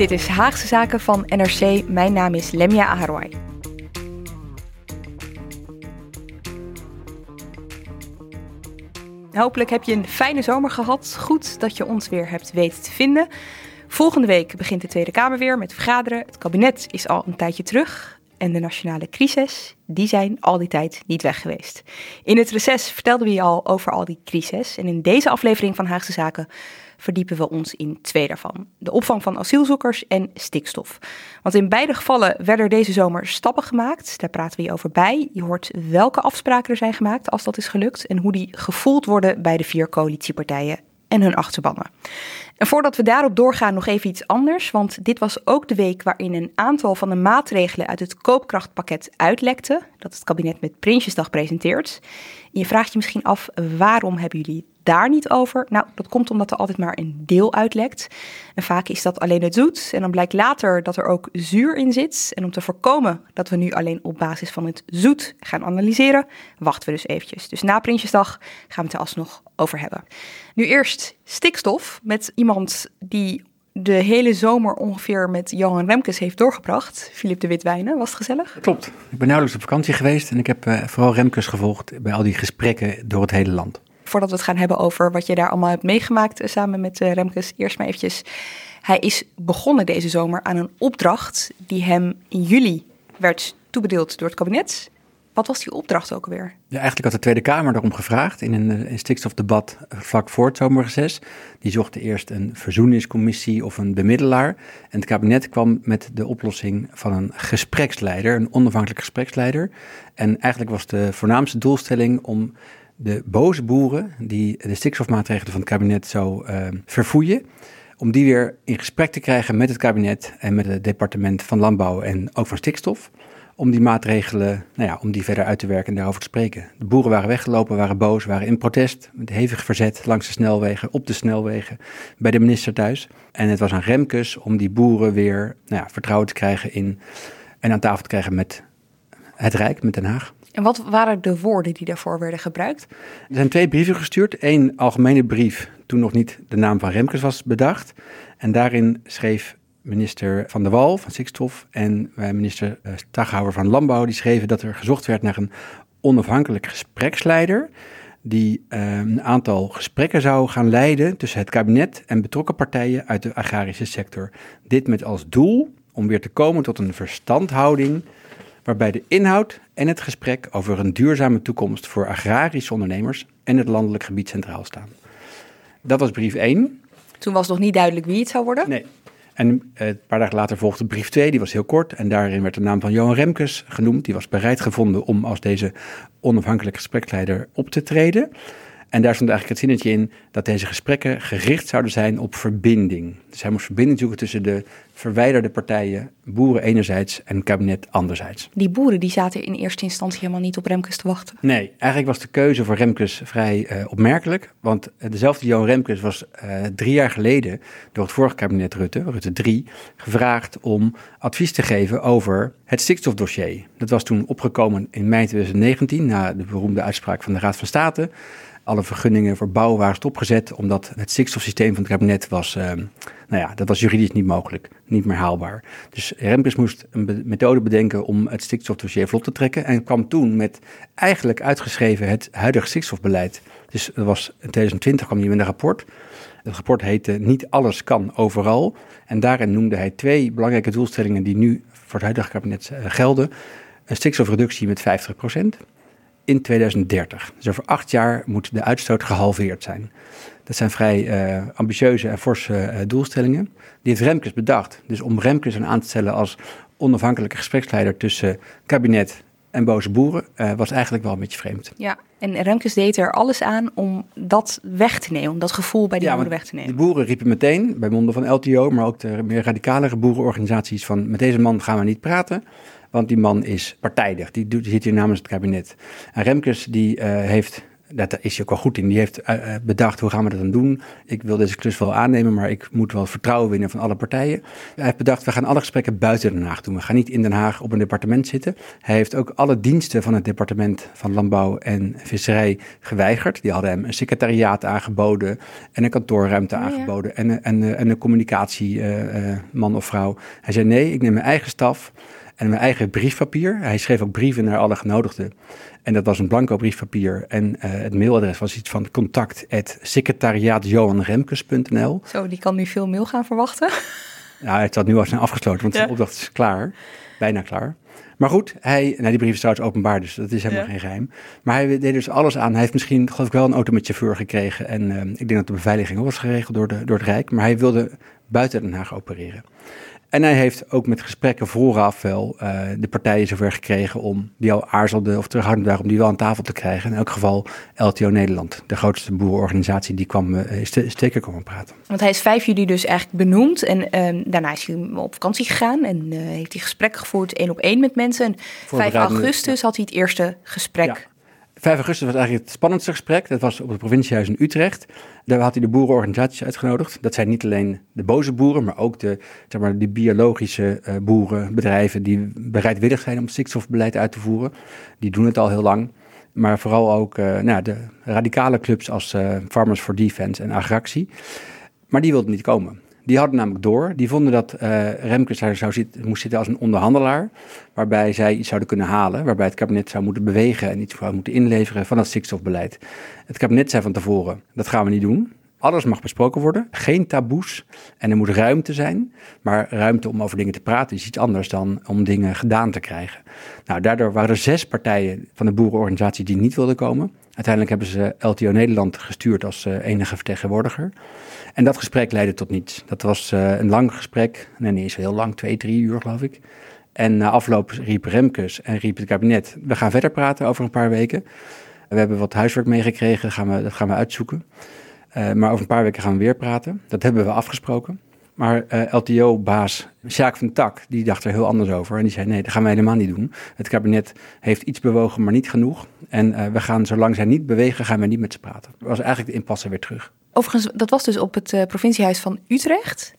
Dit is Haagse Zaken van NRC. Mijn naam is Lemia Aharwai. Hopelijk heb je een fijne zomer gehad. Goed dat je ons weer hebt weten te vinden. Volgende week begint de Tweede Kamer weer met vergaderen. Het kabinet is al een tijdje terug. En de nationale crisis, die zijn al die tijd niet weg geweest. In het reces vertelden we je al over al die crisis. En in deze aflevering van Haagse Zaken verdiepen we ons in twee daarvan. De opvang van asielzoekers en stikstof. Want in beide gevallen werden er deze zomer stappen gemaakt. Daar praten we je over bij. Je hoort welke afspraken er zijn gemaakt als dat is gelukt. En hoe die gevoeld worden bij de vier coalitiepartijen en hun achterbannen. En voordat we daarop doorgaan, nog even iets anders. Want dit was ook de week waarin een aantal van de maatregelen uit het koopkrachtpakket uitlekte. Dat het kabinet met Prinsjesdag presenteert. Je vraagt je misschien af, waarom hebben jullie daar niet over? Nou, dat komt omdat er altijd maar een deel uitlekt. En vaak is dat alleen het zoet. En dan blijkt later dat er ook zuur in zit. En om te voorkomen dat we nu alleen op basis van het zoet gaan analyseren, wachten we dus eventjes. Dus na Prinsjesdag gaan we het er alsnog over hebben. Nu eerst stikstof met iemand die de hele zomer ongeveer met Johan Remkes heeft doorgebracht. Filip de Witwijnen, was het gezellig? Klopt. Ik ben nauwelijks op vakantie geweest en ik heb uh, vooral Remkes gevolgd bij al die gesprekken door het hele land. Voordat we het gaan hebben over wat je daar allemaal hebt meegemaakt uh, samen met uh, Remkes, eerst maar eventjes. Hij is begonnen deze zomer aan een opdracht die hem in juli werd toebedeeld door het kabinet. Wat was die opdracht ook alweer? Ja, eigenlijk had de Tweede Kamer daarom gevraagd in een, een stikstofdebat vlak voor het zomerreces. Die zocht eerst een verzoeningscommissie of een bemiddelaar. En het kabinet kwam met de oplossing van een gespreksleider, een onafhankelijk gespreksleider. En eigenlijk was de voornaamste doelstelling om de boze boeren die de stikstofmaatregelen van het kabinet zo uh, verfoeien, om die weer in gesprek te krijgen met het kabinet en met het departement van Landbouw en ook van Stikstof om die maatregelen, nou ja, om die verder uit te werken en daarover te spreken. De boeren waren weggelopen, waren boos, waren in protest, met hevig verzet langs de snelwegen, op de snelwegen, bij de minister thuis. En het was aan Remkes om die boeren weer nou ja, vertrouwen te krijgen in en aan tafel te krijgen met het Rijk, met Den Haag. En wat waren de woorden die daarvoor werden gebruikt? Er zijn twee brieven gestuurd. Eén algemene brief, toen nog niet de naam van Remkes was bedacht. En daarin schreef minister Van der Wal van Stikstof en minister Staghouwer van Landbouw, die schreven dat er gezocht werd naar een onafhankelijk gespreksleider die uh, een aantal gesprekken zou gaan leiden tussen het kabinet en betrokken partijen uit de agrarische sector. Dit met als doel om weer te komen tot een verstandhouding waarbij de inhoud en het gesprek over een duurzame toekomst voor agrarische ondernemers en het landelijk gebied centraal staan. Dat was brief 1. Toen was nog niet duidelijk wie het zou worden? Nee, en een paar dagen later volgde brief 2, die was heel kort. En daarin werd de naam van Johan Remkes genoemd. Die was bereid gevonden om als deze onafhankelijke gespreksleider op te treden. En daar stond eigenlijk het zinnetje in dat deze gesprekken gericht zouden zijn op verbinding. Dus hij moest verbinding zoeken tussen de verwijderde partijen, boeren enerzijds en kabinet anderzijds. Die boeren die zaten in eerste instantie helemaal niet op Remkes te wachten. Nee, eigenlijk was de keuze voor Remkes vrij uh, opmerkelijk. Want dezelfde Johan Remkes was uh, drie jaar geleden door het vorige kabinet Rutte, Rutte 3, gevraagd om advies te geven over het stikstofdossier. Dat was toen opgekomen in mei 2019 na de beroemde uitspraak van de Raad van State alle vergunningen voor bouwen waren stopgezet, omdat het stikstofsysteem van het kabinet was, uh, nou ja, dat was juridisch niet mogelijk, niet meer haalbaar. Dus Remkes moest een methode bedenken om het stikstofdossier vlot te trekken en kwam toen met eigenlijk uitgeschreven het huidige stikstofbeleid. Dus was in 2020 kwam hij met een rapport. Het rapport heette Niet alles kan overal. En daarin noemde hij twee belangrijke doelstellingen die nu voor het huidige kabinet uh, gelden. Een stikstofreductie met 50%. In 2030. Dus over acht jaar moet de uitstoot gehalveerd zijn. Dat zijn vrij uh, ambitieuze en forse uh, doelstellingen. Die heeft Remkes bedacht. Dus om Remkes aan te stellen als onafhankelijke gespreksleider tussen kabinet en boze boeren, uh, was eigenlijk wel een beetje vreemd. Ja, en Remkes deed er alles aan om dat weg te nemen, om dat gevoel bij die ja, boeren weg te nemen. De boeren riepen meteen, bij monden van LTO, maar ook de meer radicalere boerenorganisaties, van met deze man gaan we niet praten. Want die man is partijdig, die, doet, die zit hier namens het kabinet. En Remkes die uh, heeft dat is hij ook wel goed in. Die heeft uh, bedacht, hoe gaan we dat dan doen? Ik wil deze klus wel aannemen, maar ik moet wel vertrouwen winnen van alle partijen. Hij heeft bedacht, we gaan alle gesprekken buiten Den Haag doen. We gaan niet in Den Haag op een departement zitten. Hij heeft ook alle diensten van het departement van Landbouw en Visserij geweigerd. Die hadden hem een secretariaat aangeboden en een kantoorruimte oh, aangeboden. En, en, en een communicatieman uh, of vrouw. Hij zei, nee, ik neem mijn eigen staf en mijn eigen briefpapier. Hij schreef ook brieven naar alle genodigden. En dat was een blanco briefpapier. En uh, het mailadres was iets van contact.secretariaatjohanremkes.nl. Zo, die kan nu veel mail gaan verwachten. Ja, het had nu al zijn afgesloten, want ja. de opdracht is klaar. Bijna klaar. Maar goed, hij, nou die brief is trouwens openbaar, dus dat is helemaal ja. geen geheim. Maar hij deed dus alles aan. Hij heeft misschien, geloof ik, wel een auto met chauffeur gekregen. En uh, ik denk dat de beveiliging ook was geregeld door, de, door het Rijk. Maar hij wilde buiten Den Haag opereren. En hij heeft ook met gesprekken vooraf wel uh, de partijen zover gekregen om, die al aarzelden of terughoudend waren, om die wel aan tafel te krijgen. In elk geval LTO Nederland, de grootste boerenorganisatie, die kwam, uh, is zeker komen praten. Want hij is 5 juli dus eigenlijk benoemd en uh, daarna is hij op vakantie gegaan en heeft hij gesprekken gevoerd één op één met mensen. En 5 augustus had hij het eerste gesprek. Ja. 5 augustus was eigenlijk het spannendste gesprek. Dat was op het provinciehuis in Utrecht. Daar had hij de boerenorganisaties uitgenodigd. Dat zijn niet alleen de boze boeren, maar ook de, zeg maar, de biologische uh, boerenbedrijven die bereidwillig zijn om stikstofbeleid uit te voeren. Die doen het al heel lang. Maar vooral ook uh, nou, de radicale clubs als uh, Farmers for Defense en Agractie. Maar die wilden niet komen. Die hadden namelijk door, die vonden dat uh, Remkes daar zou zitten, moest zitten als een onderhandelaar, waarbij zij iets zouden kunnen halen, waarbij het kabinet zou moeten bewegen en iets zou moeten inleveren van het stikstofbeleid. Het kabinet zei van tevoren, dat gaan we niet doen. Alles mag besproken worden, geen taboes en er moet ruimte zijn. Maar ruimte om over dingen te praten is iets anders dan om dingen gedaan te krijgen. Nou, daardoor waren er zes partijen van de boerenorganisatie die niet wilden komen. Uiteindelijk hebben ze LTO Nederland gestuurd als uh, enige vertegenwoordiger. En dat gesprek leidde tot niets. Dat was uh, een lang gesprek, nee, niet eens heel lang, twee, drie uur geloof ik. En na afloop riep Remkes en riep het kabinet, we gaan verder praten over een paar weken. We hebben wat huiswerk meegekregen, dat gaan we, dat gaan we uitzoeken. Uh, maar over een paar weken gaan we weer praten. Dat hebben we afgesproken. Maar LTO-baas Sjaak van Tak, die dacht er heel anders over. En die zei, nee, dat gaan wij helemaal niet doen. Het kabinet heeft iets bewogen, maar niet genoeg. En we gaan, zolang zij niet bewegen, gaan we niet met ze praten. Dat was eigenlijk de impasse weer terug. Overigens, dat was dus op het uh, provinciehuis van Utrecht.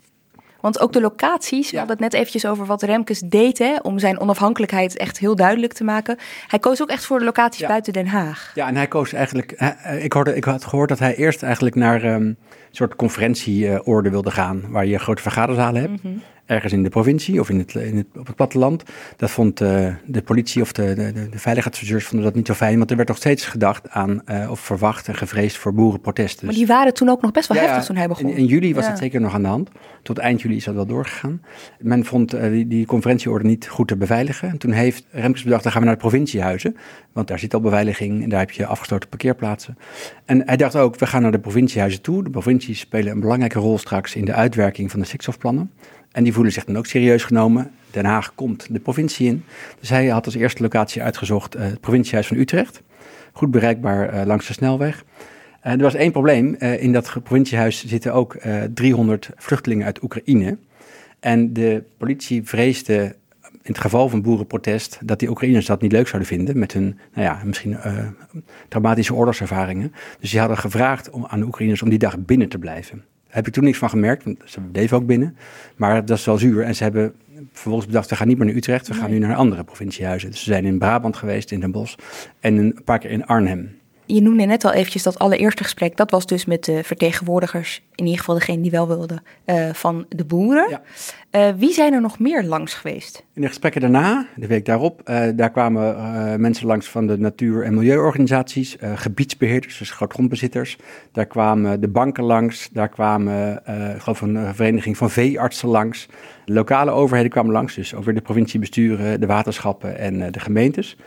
Want ook de locaties, ja. we hadden het net eventjes over wat Remkes deed hè, om zijn onafhankelijkheid echt heel duidelijk te maken. Hij koos ook echt voor de locaties ja. buiten Den Haag. Ja, en hij koos eigenlijk, ik, hoorde, ik had gehoord dat hij eerst eigenlijk naar um, een soort conferentieorde wilde gaan, waar je grote vergaderzalen hebt. Mm -hmm ergens in de provincie of in het, in het, op het platteland. Dat vond uh, de politie of de, de, de veiligheidsadviseurs vonden dat niet zo fijn, want er werd nog steeds gedacht aan uh, of verwacht en gevreesd voor boerenprotesten. Maar die waren toen ook nog best wel ja, heftig toen hij begon. In, in juli was ja. dat zeker nog aan de hand. Tot eind juli is dat wel doorgegaan. Men vond uh, die, die conferentieorde niet goed te beveiligen. En toen heeft Remkes bedacht, dan gaan we naar de provinciehuizen, want daar zit al beveiliging en daar heb je afgesloten parkeerplaatsen. En hij dacht ook, we gaan naar de provinciehuizen toe. De provincies spelen een belangrijke rol straks in de uitwerking van de stikstofplannen. En die voelen zich dan ook serieus genomen. Den Haag komt de provincie in. Dus hij had als eerste locatie uitgezocht uh, het provinciehuis van Utrecht. Goed bereikbaar uh, langs de snelweg. Er was één probleem. in dat provinciehuis zitten ook 300 vluchtelingen uit Oekraïne. En de politie vreesde in het geval van boerenprotest dat die Oekraïners dat niet leuk zouden vinden met hun, nou ja, misschien traumatische oorlogservaringen. Dus die hadden gevraagd om, aan de Oekraïners om die dag binnen te blijven heb ik toen niks van gemerkt, want ze bleven ook binnen. Maar dat is wel zuur. En ze hebben vervolgens bedacht, we gaan niet meer naar Utrecht, we gaan nee. nu naar andere provinciehuizen. Dus ze zijn in Brabant geweest, in Den Bosch en een paar keer in Arnhem je noemde net al eventjes dat allereerste gesprek. Dat was dus met de vertegenwoordigers, in ieder geval degene die wel wilden, uh, van de boeren. Ja. Uh, wie zijn er nog meer langs geweest? In de gesprekken daarna, de week daarop, uh, daar kwamen mensen langs van de natuur- en milieuorganisaties, gebiedsbeheerders, dus grootgrondbezitters. Daar kwamen de banken langs, daar kwamen, geloof een vereniging van veeartsen langs. De lokale overheden kwamen langs, dus over de provinciebesturen, de waterschappen en de gemeentes.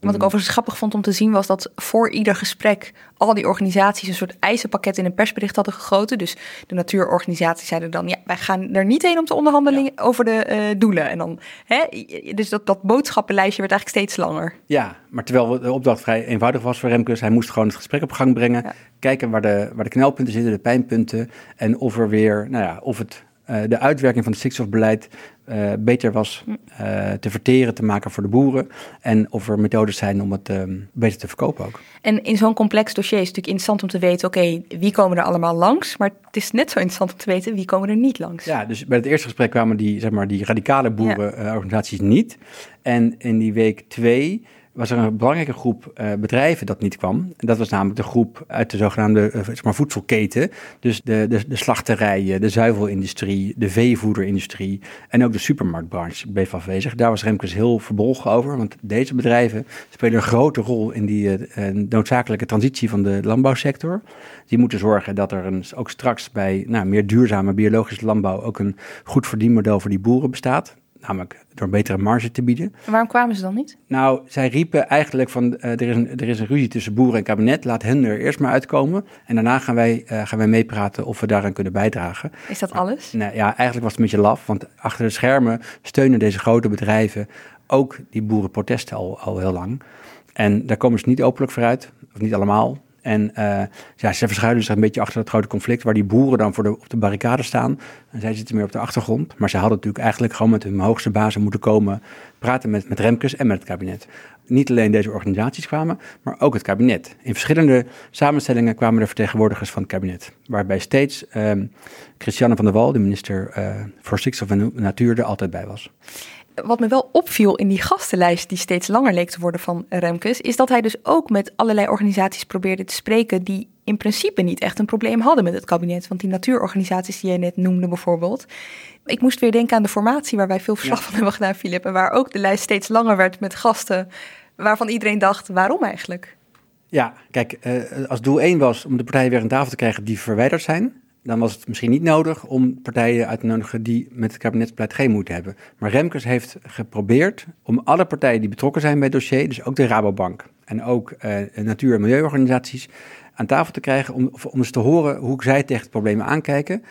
Wat ik overigens grappig vond om te zien was dat voor ieder gesprek al die organisaties een soort eisenpakket in een persbericht hadden gegoten. Dus de natuurorganisaties zeiden dan, ja, wij gaan er niet heen om te onderhandelen over de uh, doelen. En dan, hè, dus dat, dat boodschappenlijstje werd eigenlijk steeds langer. Ja, maar terwijl de opdracht vrij eenvoudig was voor Remkes, hij moest gewoon het gesprek op gang brengen, kijken waar de, waar de knelpunten zitten, de pijnpunten en of er weer, nou ja, of het de uitwerking van het stikstofbeleid uh, beter was uh, te verteren, te maken voor de boeren. En of er methodes zijn om het ehm, beter te verkopen ook. En in zo'n complex dossier is het natuurlijk interessant om te weten, oké, wie komen er allemaal langs? Maar het is net zo interessant om te weten, wie komen er niet langs? Ja, dus bij het eerste gesprek kwamen die, zeg maar, die radicale boerenorganisaties ja. niet. En in die week twee was er een belangrijke groep uh, bedrijven dat niet kwam. En dat was namelijk de groep uit de zogenaamde uh, zeg maar voedselketen. Dus de, de, de slachterijen, de zuivelindustrie, de veevoederindustrie en ook de supermarktbranche bleef afwezig. Daar was Remkes heel verbolgen over, want deze bedrijven spelen een grote rol in die uh, noodzakelijke transitie van de landbouwsector. Die moeten zorgen dat er een, ook straks bij nou, meer duurzame biologische landbouw ook een goed verdienmodel voor die boeren bestaat namelijk door een betere marge te bieden. En waarom kwamen ze dan niet? Nou, zij riepen eigenlijk van uh, er, is een, er is een ruzie tussen boeren en kabinet, laat hen er eerst maar uitkomen. En daarna gaan wij, uh, gaan wij meepraten of we daaraan kunnen bijdragen. Is dat alles? Nou ja, eigenlijk was het een beetje laf, want achter de schermen steunen deze grote bedrijven ook die boerenprotesten al, al heel lang. En daar komen ze niet openlijk voor uit, of niet allemaal. En uh, ja, ze verschuilen zich een beetje achter dat grote conflict, waar die boeren dan voor op de barricade staan. En zij zitten meer op de achtergrond. Maar ze hadden natuurlijk eigenlijk gewoon met hun hoogste bazen moeten komen praten met, met Remkes en met het kabinet. Niet alleen deze organisaties kwamen, maar ook het kabinet. In verschillende samenstellingen kwamen er vertegenwoordigers van het kabinet. Waarbij steeds um, Christiane van der Wal, de minister uh, voor Stikstof en Natuur, er altijd bij was wat me wel opviel in die gastenlijst, die steeds langer leek te worden van Remkes, is dat hij dus ook met allerlei organisaties probeerde te spreken die in principe niet echt een probleem hadden met het kabinet. Want die natuurorganisaties die jij net noemde bijvoorbeeld. Ik moest weer denken aan de formatie waar wij veel verslag ja. van hebben gedaan, Filip. En waar ook de lijst steeds langer werd met gasten waarvan iedereen dacht, waarom eigenlijk? Ja, kijk, uh, als doel één was om de partijen weer aan tafel te krijgen die verwijderd zijn, dan was het misschien niet nodig om partijen uit te nodigen die met het kabinetsbeleid geen moeite hebben. Maar Remkes heeft geprobeerd om alle partijen die betrokken zijn bij het dossier, dus ook de Rabobank en ook uh, natuur- en milieuorganisaties, aan tafel te krijgen om, om eens te horen hoe zij tegen het probleem aankijken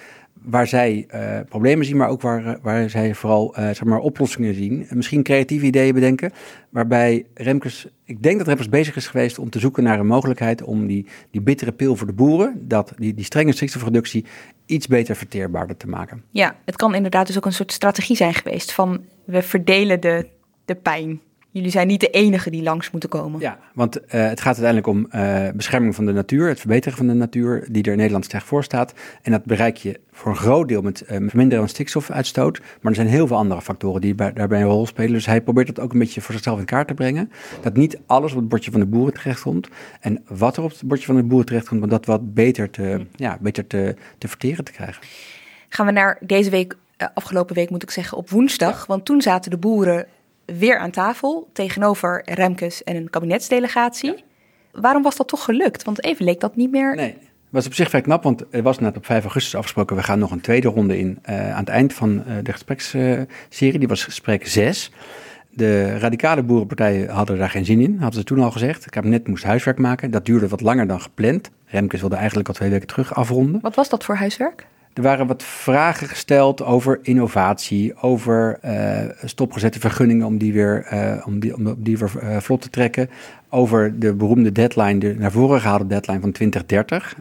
waar zij uh, problemen zien, maar ook waar, waar zij vooral uh, zeg maar oplossingen zien. Misschien creatieve ideeën bedenken, waarbij Remkes, ik denk dat Remkes bezig is geweest om te zoeken naar een mogelijkheid om die, die bittere pil voor de boeren, dat die, die strenge stikstofreductie, iets beter verteerbaarder te maken. Ja, het kan inderdaad dus ook een soort strategie zijn geweest van we verdelen de, de pijn. Jullie zijn niet de enige die langs moeten komen. Ja, want uh, het gaat uiteindelijk om uh, bescherming van de natuur, het verbeteren van de natuur, die er in Nederland slecht voor staat. En dat bereik je voor een groot deel met uh, verminderen van stikstofuitstoot. Maar er zijn heel veel andere factoren die bij, daarbij een rol spelen. Dus hij probeert dat ook een beetje voor zichzelf in kaart te brengen. Dat niet alles op het bordje van de boeren terechtkomt. En wat er op het bordje van de boeren terechtkomt, om dat wat beter te, ja, beter te, te verteren te krijgen. Gaan we naar deze week, afgelopen week moet ik zeggen, op woensdag. Want toen zaten de boeren weer aan tafel tegenover Remkes en een kabinetsdelegatie. Ja. Waarom was dat toch gelukt? Want even leek dat niet meer. Nee. Het was op zich vrij knap, want er was net op 5 augustus afgesproken. We gaan nog een tweede ronde in uh, aan het eind van uh, de gespreksserie. die was gesprek 6. De radicale boerenpartijen hadden daar geen zin in, hadden ze toen al gezegd. Het kabinet moest huiswerk maken. Dat duurde wat langer dan gepland. Remkes wilde eigenlijk al twee weken terug afronden. Wat was dat voor huiswerk? Er waren wat vragen gesteld over innovatie, over uh, stopgezette vergunningen om die weer, uh, om die, om die weer uh, vlot te trekken. Over de beroemde deadline, de naar voren gehaalde deadline van 2030,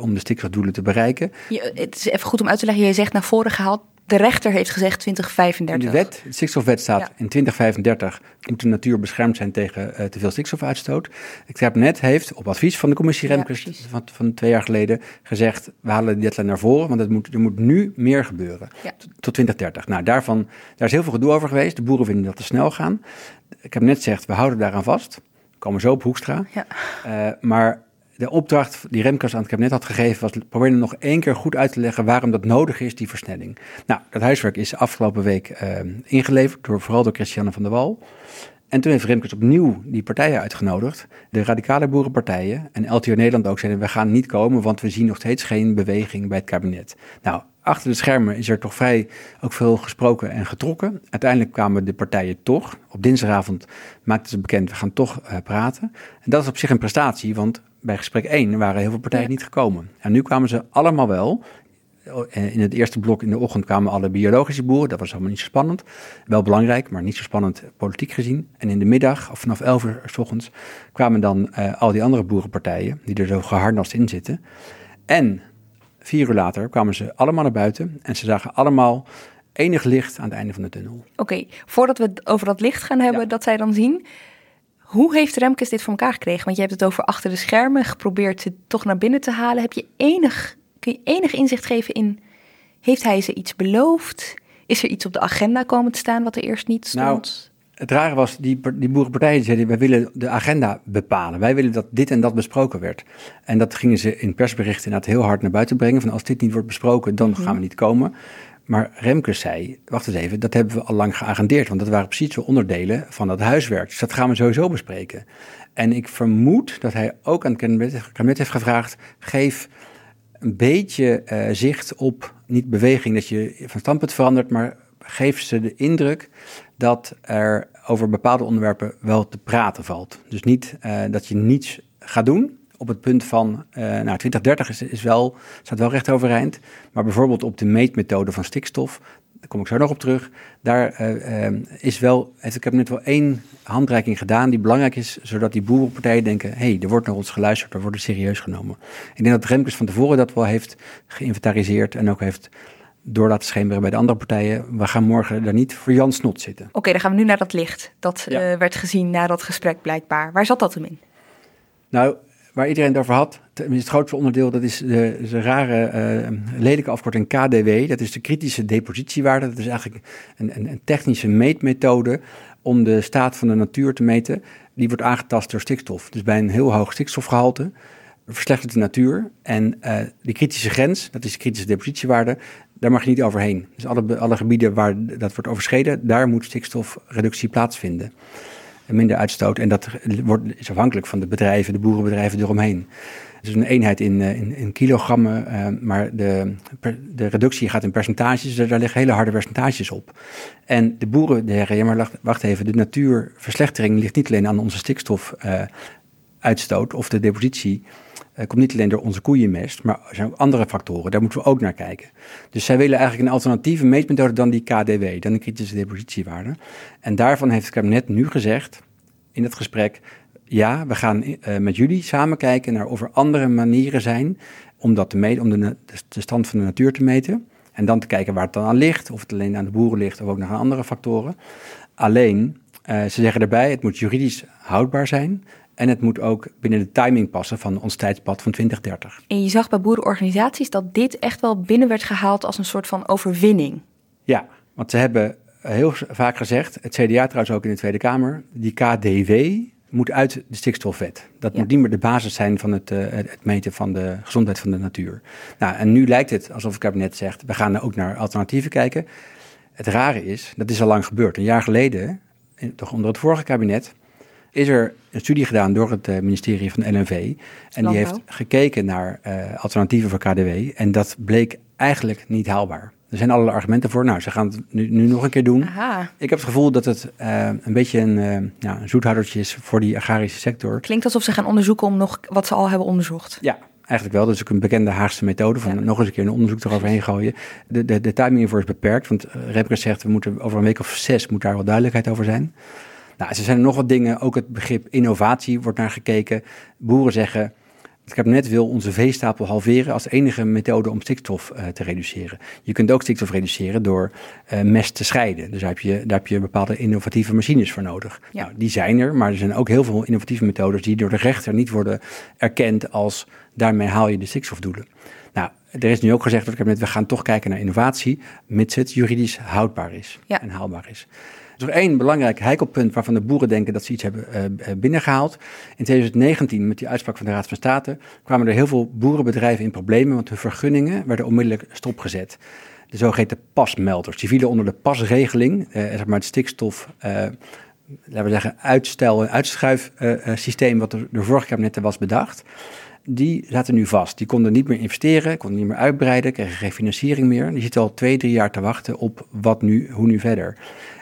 om de stikstofdoelen te bereiken. Het is even goed om uit te leggen, je zegt naar voren gehaald. De rechter heeft gezegd 2035. In de wet, de stikstofwet staat ja. in 2035 moet de natuur beschermd zijn tegen uh, te veel stikstofuitstoot. Het kabinet heeft op advies van de commissie Remkes ja, van, van twee jaar geleden gezegd, we halen de deadline naar voren, want het moet, er moet nu meer gebeuren. Ja. Tot 2030. Nou, daarvan, daar is heel veel gedoe over geweest. De boeren vinden dat te snel gaan. Het kabinet zegt, we houden daaraan vast. We komen zo op Hoekstra. Ja. Uh, maar de opdracht die Remkes aan het kabinet had gegeven was proberen nog één keer goed uit te leggen waarom dat nodig is, die versnelling. Nou, dat huiswerk is afgelopen week uh, ingeleverd, door, vooral door Christiane van der Wal. En toen heeft Remkes opnieuw die partijen uitgenodigd, de radicale boerenpartijen en LTO Nederland ook zeiden, we gaan niet komen, want we zien nog steeds geen beweging bij het kabinet. Nou, achter de schermen is er toch vrij ook veel gesproken en getrokken. Uiteindelijk kwamen de partijen toch. Op dinsdagavond maakten ze bekend, we gaan toch uh, praten. En dat is op zich een prestatie, want bij gesprek 1 waren heel veel partijen niet gekomen. En nu kwamen ze allemaal wel. In het eerste blok in de ochtend kwamen alle biologische boeren. Dat was allemaal niet zo spannend. Wel belangrijk, maar niet zo spannend politiek gezien. En in de middag, of vanaf 11 uur s ochtends, kwamen dan uh, al die andere boerenpartijen, die er zo geharnast in zitten. En vier uur later kwamen ze allemaal naar buiten en ze zagen allemaal enig licht aan het einde van de tunnel. Oké, voordat we het over dat licht gaan hebben, dat zij dan zien. Hoe heeft Remkes dit voor elkaar gekregen? Want je hebt het over achter de schermen, geprobeerd het toch naar binnen te halen. Heb je enig, kun je enig inzicht geven in, heeft hij ze iets beloofd? Is er iets op de agenda komen te staan wat er eerst niet stond? Nou, het rare was, die, die boerenpartijen zeiden, wij willen de agenda bepalen. Wij willen dat dit en dat besproken werd. En dat gingen ze in persberichten inderdaad heel hard naar buiten brengen. Van als dit niet wordt besproken, dan mhm. gaan we niet komen. Maar Remkes zei, wacht eens even, dat hebben we al lang geagendeerd. Want dat waren precies zo onderdelen van dat huiswerk. Dus dat gaan we sowieso bespreken. En ik vermoed dat hij ook aan het kabinet heeft gevraagd, geef een beetje uh, zicht op, niet beweging dat je van standpunt verandert, maar geef ze de indruk dat er over bepaalde onderwerpen wel te praten valt. Dus niet uh, dat je niets gaat doen. Op het punt van, uh, nou 2030 is, is wel, staat wel recht overeind. Maar bijvoorbeeld op de meetmethode van stikstof, daar kom ik zo nog op terug. Daar uh, is wel, ik heb net wel één handreiking gedaan die belangrijk is, zodat die boerenpartijen denken, hé, hey, er wordt naar ons geluisterd, we worden serieus genomen. Ik denk dat Remkes van tevoren dat wel heeft geïnventariseerd en ook heeft door laten schemeren bij de andere partijen. We gaan morgen daar niet voor Jan Snot zitten. Oké, dan gaan we nu naar dat licht. Dat werd gezien na dat gesprek blijkbaar. Waar zat dat hem in? Nou, waar iedereen het over had, het grootste onderdeel, dat is de, de rare uh, lelijke afkorting KDW. Dat is de kritische depositiewaarde. Dat is eigenlijk een, een, een, technische meetmethode om de staat van de natuur te meten. Die wordt aangetast door stikstof. Dus bij een heel hoog stikstofgehalte verslechtert de natuur. En uh, die kritische grens, dat is de kritische depositiewaarde, daar mag je niet overheen. Dus alle, alle gebieden waar dat wordt overschreden, daar moet stikstofreductie plaatsvinden. Minder uitstoot. En dat wordt, is afhankelijk van de bedrijven, de boerenbedrijven eromheen. Het is een eenheid in, eh, in, in kilogrammen, uh, maar de, de reductie gaat in percentages, dus daar liggen hele harde percentages op. En de boeren zeggen, ja maar wacht even, de natuurverslechtering ligt niet alleen aan onze stikstofuitstoot uh, of de depositie, uh, komt niet alleen door onze koeienmest, maar er zijn ook andere factoren. Daar moeten we ook naar kijken. Dus zij willen eigenlijk een alternatieve meetmethode dan die KDW, dan de kritische depositiewaarde. En daarvan heeft het kabinet nu gezegd in het gesprek: ja, we gaan uh, met jullie samen kijken naar of er andere manieren zijn om, dat te meten, om de, de stand van de natuur te meten. En dan te kijken waar het dan aan ligt, of het alleen aan de boeren ligt of ook nog aan andere factoren. Alleen, uh, ze zeggen erbij, het moet juridisch houdbaar zijn. En het moet ook binnen de timing passen van ons tijdspad van 2030. En je zag bij boerenorganisaties dat dit echt wel binnen werd gehaald als een soort van overwinning. Ja, want ze hebben heel vaak gezegd, het CDA trouwens ook in de Tweede Kamer, die KDW moet uit de stikstofwet. Dat moet niet meer de basis zijn van het, uh, het, meten van de gezondheid van de natuur. Nou, en nu lijkt het alsof het kabinet zegt, we gaan ook naar alternatieven kijken. Het rare is, dat is al lang gebeurd. Een jaar geleden, toch onder het vorige kabinet, is er een studie gedaan door het eh, ministerie van LNV. En die heeft gekeken naar uh, alternatieven voor KDW. En dat bleek eigenlijk niet haalbaar. Er zijn allerlei argumenten voor. Nou, ze gaan het nu, nu nog een keer doen. Aha. Ik heb het gevoel dat het uh, een beetje een, uh, ja, een zoethoudertje is voor die agrarische sector. Klinkt alsof ze gaan onderzoeken om nog wat ze al hebben onderzocht. Ja, eigenlijk wel. Dat is ook een bekende Haagse methode van nog eens een keer een onderzoek eroverheen gooien. De, de, de timing hiervoor is beperkt, want Remkes zegt we moeten over een week of zes moet daar wel duidelijkheid over zijn. Nou, er zijn nog wat dingen, ook het begrip innovatie wordt naar gekeken. Boeren zeggen, het kabinet wil onze veestapel halveren als enige methode om stikstof uh, te reduceren. Je kunt ook stikstof reduceren door uh, mest te scheiden. Dus daar heb, je, daar heb je bepaalde innovatieve machines voor nodig. Ja. Nou, die zijn er, maar er zijn ook heel veel innovatieve methodes die door de rechter niet worden erkend als daarmee haal je de stikstofdoelen. Nou, er is nu ook gezegd door het kabinet, we gaan toch kijken naar innovatie, mits het juridisch houdbaar is ja. en haalbaar is is er één belangrijk heikelpunt waarvan de boeren denken dat ze iets hebben uh, binnengehaald. In 2019, met die uitspraak van de Raad van State, kwamen er heel veel boerenbedrijven in problemen, want hun vergunningen werden onmiddellijk stopgezet. De zogeheten pasmelders. Die vielen onder de pasregeling, uh, zeg maar het stikstof, laten we zeggen, uitstel- en uitschuifsysteem wat er de vorige kabinetten was bedacht. die zaten nu vast. Die konden niet meer investeren, konden niet meer uitbreiden, kregen geen financiering meer. Die zitten al twee, drie jaar te wachten op wat nu, hoe nu verder.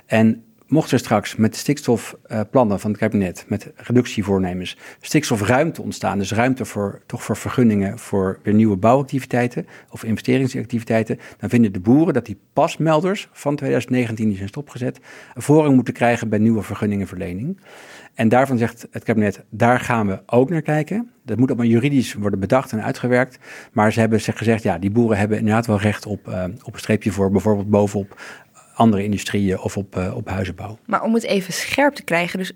En mocht er straks met stikstofplannen van het kabinet, met reductievoornemens, stikstofruimte ontstaan, dus ruimte voor, toch voor vergunningen voor weer nieuwe bouwactiviteiten of investeringsactiviteiten, dan vinden de boeren dat die pasmelders van 2019 die zijn stopgezet, een voorrang moeten krijgen bij nieuwe vergunningenverlening. En daarvan zegt het kabinet, daar gaan we ook naar kijken. Dat moet allemaal juridisch worden bedacht en uitgewerkt. Maar ze hebben gezegd, ja, die boeren hebben inderdaad wel recht op, uh, op een streepje voor bijvoorbeeld bovenop andere industrieën of op, uh, op huizenbouw. Maar om het even scherp te krijgen, dus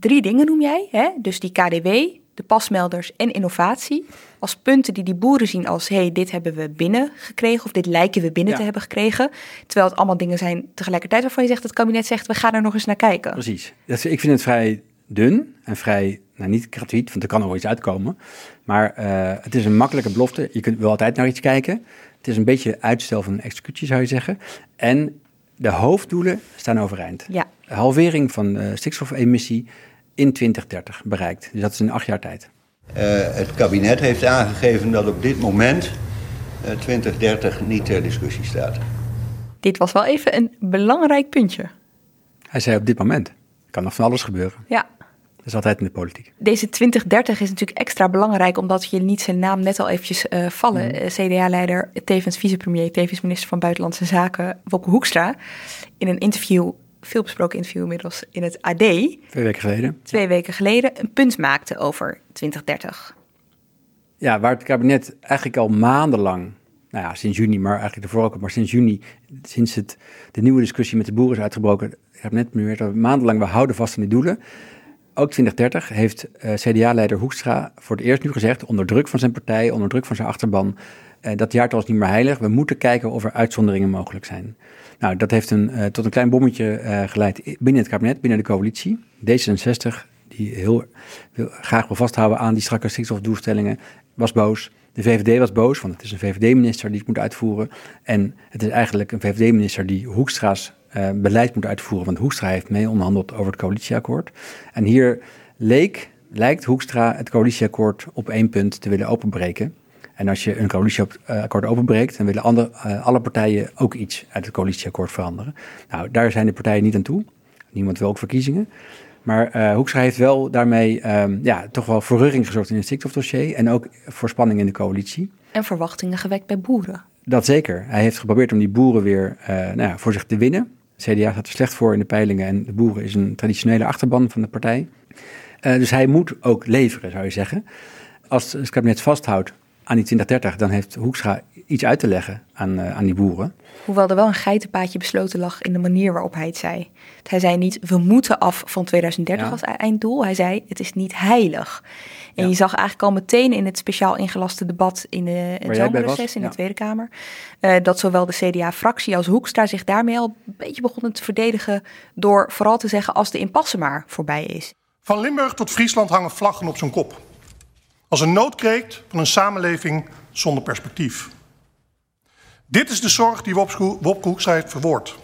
drie dingen noem jij. Hè? Dus die KDW, de pasmelders en innovatie. Als punten die die boeren zien als, hé, hey, dit hebben we binnengekregen of dit lijken we binnen te hebben gekregen. Terwijl het allemaal dingen zijn tegelijkertijd waarvan je zegt, het kabinet zegt, we gaan er nog eens naar kijken. Precies. Dat, ik vind het vrij dun en vrij, nou niet gratuit, want er kan nog wel iets uitkomen. Maar uh, het is een makkelijke belofte. Je kunt wel altijd naar iets kijken. Het is een beetje uitstel van executie, zou je zeggen. En de hoofddoelen staan overeind. Ja. Halvering van de stikstofemissie in 2030 bereikt. Dus dat is in acht jaar tijd. Uh, het kabinet heeft aangegeven dat op dit moment uh, 2030 niet ter discussie staat. Dit was wel even een belangrijk puntje. Hij zei op dit moment. Kan nog van alles gebeuren. Ja. Dat is altijd in de politiek. Deze 2030 is natuurlijk extra belangrijk, omdat je niet zijn naam net al eventjes uh, vallen. Mm. CDA-leider, tevens vicepremier, tevens minister van Buitenlandse Zaken, Wopke Hoekstra, in een interview, veel besproken interview inmiddels, in het AD. Twee weken geleden. Twee weken geleden, een punt maakte over 2030. Ja, waar het kabinet eigenlijk al maandenlang nou ja, sinds juni, maar eigenlijk ervoor ook, maar sinds juni, sinds het, de nieuwe discussie met de boeren is uitgebroken, ik heb net nu weer maandenlang, we houden vast aan die doelen ook 2030 heeft uh, CDA-leider Hoekstra voor het eerst nu gezegd, onder druk van zijn partij, onder druk van zijn achterban, uh, dat jaartal is niet meer heilig. We moeten kijken of er uitzonderingen mogelijk zijn. Nou, dat heeft uh, tot een klein bommetje geleid binnen het kabinet, binnen de coalitie. D66, die heel graag wil vasthouden aan die strakke stikstofdoelstellingen, was boos. De VVD was boos, want het is een VVD-minister die het moet uitvoeren. En het is eigenlijk een VVD-minister die Hoekstra's uh, beleid moet uitvoeren. Want Hoekstra heeft mee onderhandeld over het coalitieakkoord. En hier leek, lijkt Hoekstra het coalitieakkoord op één punt te willen openbreken. En als je een coalitieakkoord openbreekt, dan willen andere, uh, alle partijen ook iets uit het coalitieakkoord veranderen. Nou, daar zijn de partijen niet aan toe. Niemand wil ook verkiezingen. Maar uh, Hoekstra heeft wel daarmee um, ja, toch wel verrugging gezorgd in het stikstofdossier en ook voor spanning in de coalitie. En verwachtingen gewekt bij boeren. Dat zeker. Hij heeft geprobeerd om die boeren weer uh, nou ja, voor zich te winnen. CDA staat er slecht voor in de peilingen en de Boeren is een traditionele achterban van de partij. Uh, dus hij moet ook leveren, zou je zeggen. Als het kabinet vasthoudt aan die 2030, dan heeft Hoekstra iets uit te leggen aan, uh, aan die boeren. Hoewel er wel een geitenpaadje besloten lag in de manier waarop hij het zei. Hij zei niet, we moeten af van 2030 ja. als einddoel. Hij zei, het is niet heilig. En ja. je zag eigenlijk al meteen in het speciaal ingelaste debat in de in zomerreces in ja. de Tweede Kamer... Uh, dat zowel de CDA-fractie als Hoekstra zich daarmee al een beetje begonnen te verdedigen... door vooral te zeggen als de impasse maar voorbij is. Van Limburg tot Friesland hangen vlaggen op zijn kop. Als een noodkreet van een samenleving zonder perspectief. Dit is de zorg die Wopke heeft verwoord.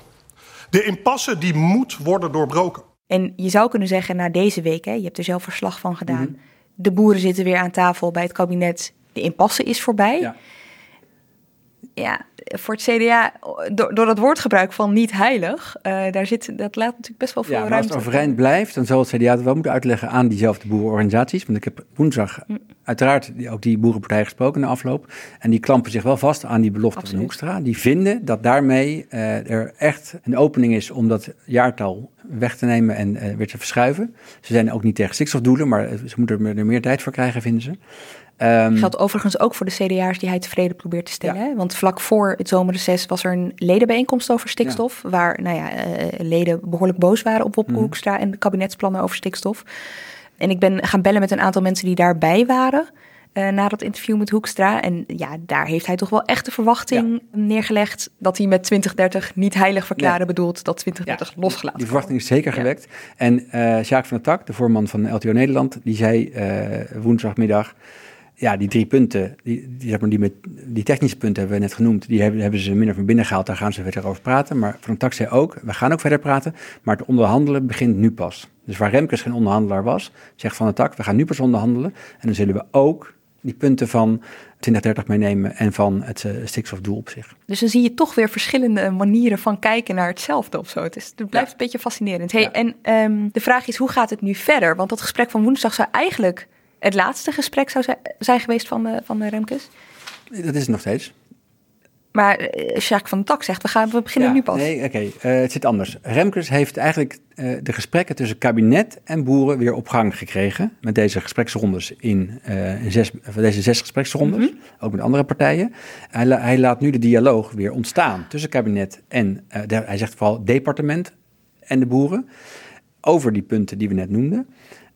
De impasse die moet worden doorbroken. En je zou kunnen zeggen, na deze week, hè, je hebt er zelf verslag van gedaan... Mm -hmm. de boeren zitten weer aan tafel bij het kabinet, de impasse is voorbij... Ja ja, voor het CDA, door, door dat woordgebruik van niet heilig, uh, daar zit, dat laat natuurlijk best wel veel ja, maar ruimte. als het overeind blijft, dan zal het CDA het wel moeten uitleggen aan diezelfde boerenorganisaties. Want ik heb woensdag mm. Uiteraard ook die boerenpartij gesproken in de afloop. En die klampen zich wel vast aan die belofte Absoluut. van Hoekstra. Die vinden dat daarmee uh, er echt een opening is om dat jaartal weg te nemen en uh, weer te verschuiven. Ze zijn ook niet tegen stikstofdoelen, maar ze moeten er meer tijd voor krijgen, vinden ze. Um, Geldt overigens ook voor de CDA's die hij tevreden probeert te stellen. Ja. Want vlak voor het zomerreces was er een ledenbijeenkomst over stikstof. Ja. Waar nou ja, uh, leden behoorlijk boos waren op Wopke mm. Hoekstra en de kabinetsplannen over stikstof. En ik ben gaan bellen met een aantal mensen die daarbij waren. Uh, na dat interview met Hoekstra. En ja, daar heeft hij toch wel echt de verwachting ja. neergelegd dat hij met 2030 niet heilig verklaren ja. bedoelt dat 2030 ja, losgelaten Die verwachting is zeker gewekt. En uh, Jacques van der Tak, de voorman van LTO Nederland, die zei woensdagmiddag ja, die drie punten, die, die, zeg maar, die, met, die technische punten hebben we net genoemd, die hebben, hebben ze minder van binnen gehaald. Daar gaan ze verder over praten. Maar Van Tak zei ook, we gaan ook verder praten, maar het onderhandelen begint nu pas. Dus waar Remkes geen onderhandelaar was, zegt Van Tak, we gaan nu pas onderhandelen. En dan zullen we ook die punten van 2030 meenemen en van het uh, stikstofdoel op zich. Dus dan zie je toch weer verschillende manieren van kijken naar hetzelfde of zo. Het, is, het blijft een beetje fascinerend. Hey, En um, de vraag is, hoe gaat het nu verder? Want dat gesprek van woensdag zou eigenlijk het laatste gesprek zou zijn geweest van de, van de Remkes. Dat is het nog steeds. Maar uh, Jacques van de Tak zegt, we, gaan, we beginnen nu pas. Nee, oké. Okay. Uh, het zit anders. Remkes heeft eigenlijk uh, de gesprekken tussen kabinet en boeren weer op gang gekregen. Met deze gespreksrondes in, in zes, deze zes gespreksrondes. Mm -hmm. Ook met andere partijen. Hij, hij, laat nu de dialoog weer ontstaan tussen kabinet en, de, hij zegt vooral departement en de boeren. Over die punten die we net noemden.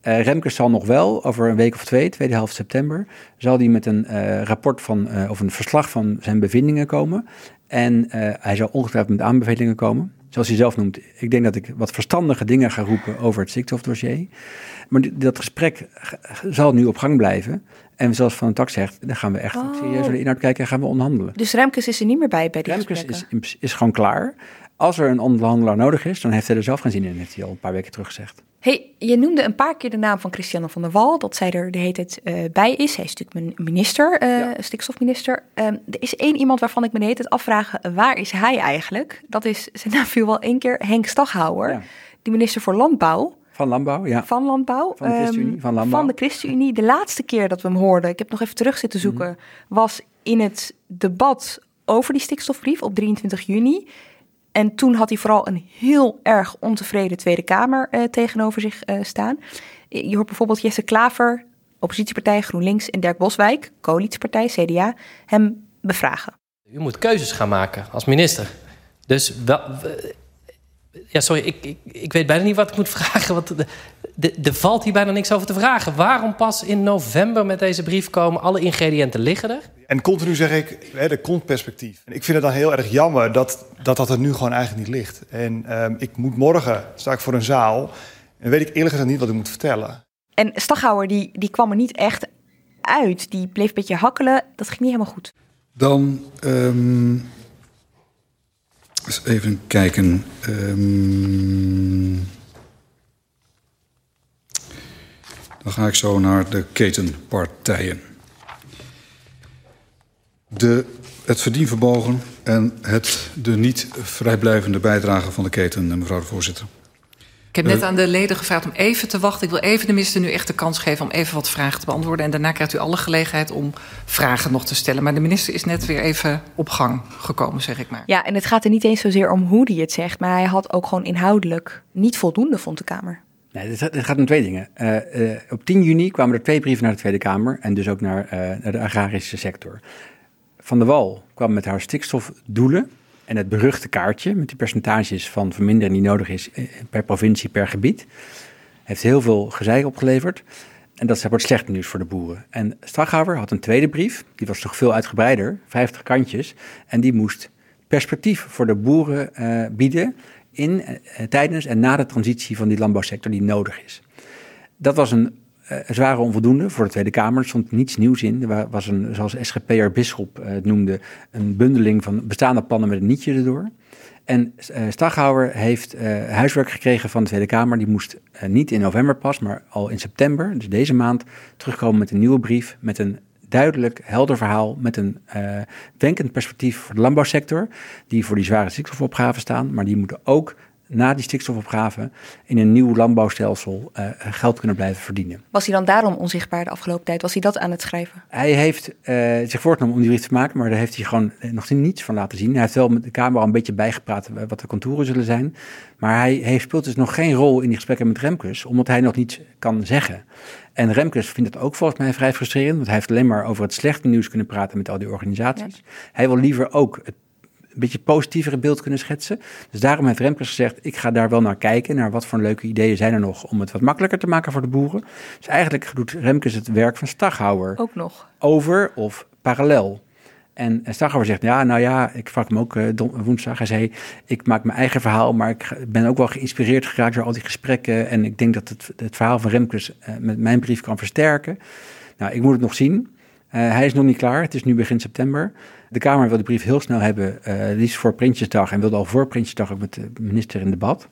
Uh, Remkes zal nog wel, over een week of twee, tweede helft september, zal hij met een uh, rapport van, uh, of een verslag van zijn bevindingen komen. En hij zal ongetwijfeld met aanbevelingen komen. Zoals hij zelf noemt, ik denk dat ik wat verstandige dingen ga roepen over het stikstofdossier. Maar dat gesprek zal nu op gang blijven. En zoals Van Tak zegt, dan gaan we echt oh. serieus naar de inhoud kijken en gaan we onderhandelen. Dus Remkes is er niet meer bij bij die Remkes is, is gewoon klaar. Als er een onderhandelaar nodig is, dan heeft hij er zelf geen zin in, heeft hij al een paar weken terug gezegd. Hey, je noemde een paar keer de naam van Christiane van der Wal, dat zij er de hele tijd uh, bij is. Hij is natuurlijk mijn minister, uh, ja. stikstofminister. Um, er is één iemand waarvan ik me de hele tijd afvraag, waar is hij eigenlijk? Dat is, zijn naam viel wel één keer, Henk Staghouwer, ja. die minister voor Landbouw. Van Landbouw, ja. Van Landbouw. Van de ChristenUnie, van Landbouw. Van de ChristenUnie. De laatste keer dat we hem hoorden, ik heb nog even terug zitten zoeken, mm. was in het debat over die stikstofbrief op 23 juni. En toen had hij vooral een heel erg ontevreden Tweede Kamer uh, tegenover zich uh, staan. Je hoort bijvoorbeeld Jesse Klaver, oppositiepartij GroenLinks en Dirk Boswijk, coalitiepartij CDA, hem bevragen. U moet keuzes gaan maken als minister. Dus wel, ja, sorry, ik, ik, ik weet bijna niet wat ik moet vragen. Want er valt hier bijna niks over te vragen. Waarom pas in november met deze brief komen? Alle ingrediënten liggen er. En continu zeg ik, hè, de kontperspectief. En ik vind het dan heel erg jammer dat dat, dat er nu gewoon eigenlijk niet ligt. En um, ik moet morgen, sta ik voor een zaal... en weet ik eerlijk gezegd niet wat ik moet vertellen. En Staghouwer, die, die kwam er niet echt uit. Die bleef een beetje hakkelen. Dat ging niet helemaal goed. Dan... Um eens even kijken. Um, dan ga ik zo naar de ketenpartijen. De, het verdienvermogen en het, de niet vrijblijvende bijdrage van de keten, mevrouw de voorzitter. Ik heb net aan de leden gevraagd om even te wachten. Ik wil even de minister nu echt de kans geven om even wat vragen te beantwoorden. En daarna krijgt u alle gelegenheid om vragen nog te stellen. Maar de minister is net weer even op gang gekomen, zeg ik maar. Ja, en het gaat er niet eens zozeer om hoe hij het zegt. Maar hij had ook gewoon inhoudelijk niet voldoende, vond de Kamer. Het gaat om twee dingen. Uh, uh, op 10 juni kwamen er twee brieven naar de Tweede Kamer. En dus ook naar, naar de agrarische sector. Van der Wal kwam met haar stikstofdoelen en het beruchte kaartje met die percentages van vermindering die nodig is eh, per provincie, per gebied, heeft heel veel gezeik opgeleverd. En dat wordt slecht nieuws voor de boeren. En Staghouwer had een tweede brief, die was toch veel uitgebreider, 50 kantjes. En die moest perspectief voor de boeren bieden in, uh, tijdens en na de transitie van die landbouwsector die nodig is. Dat was een uh, zware onvoldoende voor de Tweede Kamer. Er stond niets nieuws in. Er was een, zoals SGP'er Bisschop uh, het noemde, een bundeling van bestaande plannen met een nietje erdoor. En Staghouwer heeft huiswerk gekregen van de Tweede Kamer. Die moest niet in november pas, maar al in september, dus deze maand, terugkomen met een nieuwe brief. Met een duidelijk, helder verhaal. Met een denkend perspectief voor de landbouwsector. Die voor die zware stikstofopgaven staan. Maar die moeten ook na die stikstofopgave in een nieuw landbouwstelsel uh, geld kunnen blijven verdienen. Was hij dan daarom onzichtbaar de afgelopen tijd? Was hij dat aan het schrijven? Hij heeft uh, zich voorgenomen om die brief te maken, maar daar heeft hij gewoon nog niets van laten zien. Hij heeft wel met de Kamer al een beetje bijgepraat wat de contouren zullen zijn. Maar hij, hij speelt dus nog geen rol in die gesprekken met Remkes, omdat hij nog niets kan zeggen. En Remkes vindt het ook volgens mij vrij frustrerend, want hij heeft alleen maar over het slechte nieuws kunnen praten met al die organisaties. Ja. Hij wil liever ook het een beetje positievere beeld kunnen schetsen. Dus daarom heeft Remkes gezegd, ik ga daar wel naar kijken, naar wat voor leuke ideeën zijn er nog om het wat makkelijker te maken voor de boeren. Dus eigenlijk doet Remkes het werk van Staghouwer. Ook nog. Over of parallel. En Staghouwer zegt, ja, nou ja, ik sprak hem ook uh, woensdag. Hij zei, ik maak mijn eigen verhaal, maar ik ben ook wel geïnspireerd geraakt door al die gesprekken. En ik denk dat het, het verhaal van Remkes uh, met mijn brief kan versterken. Nou, ik moet het nog zien. Hij is nog niet klaar, het is nu begin september. De Kamer wil de brief heel snel hebben, uh, liefst voor Prinsjesdag. En wilde al voor Prinsjesdag ook met de minister in debat.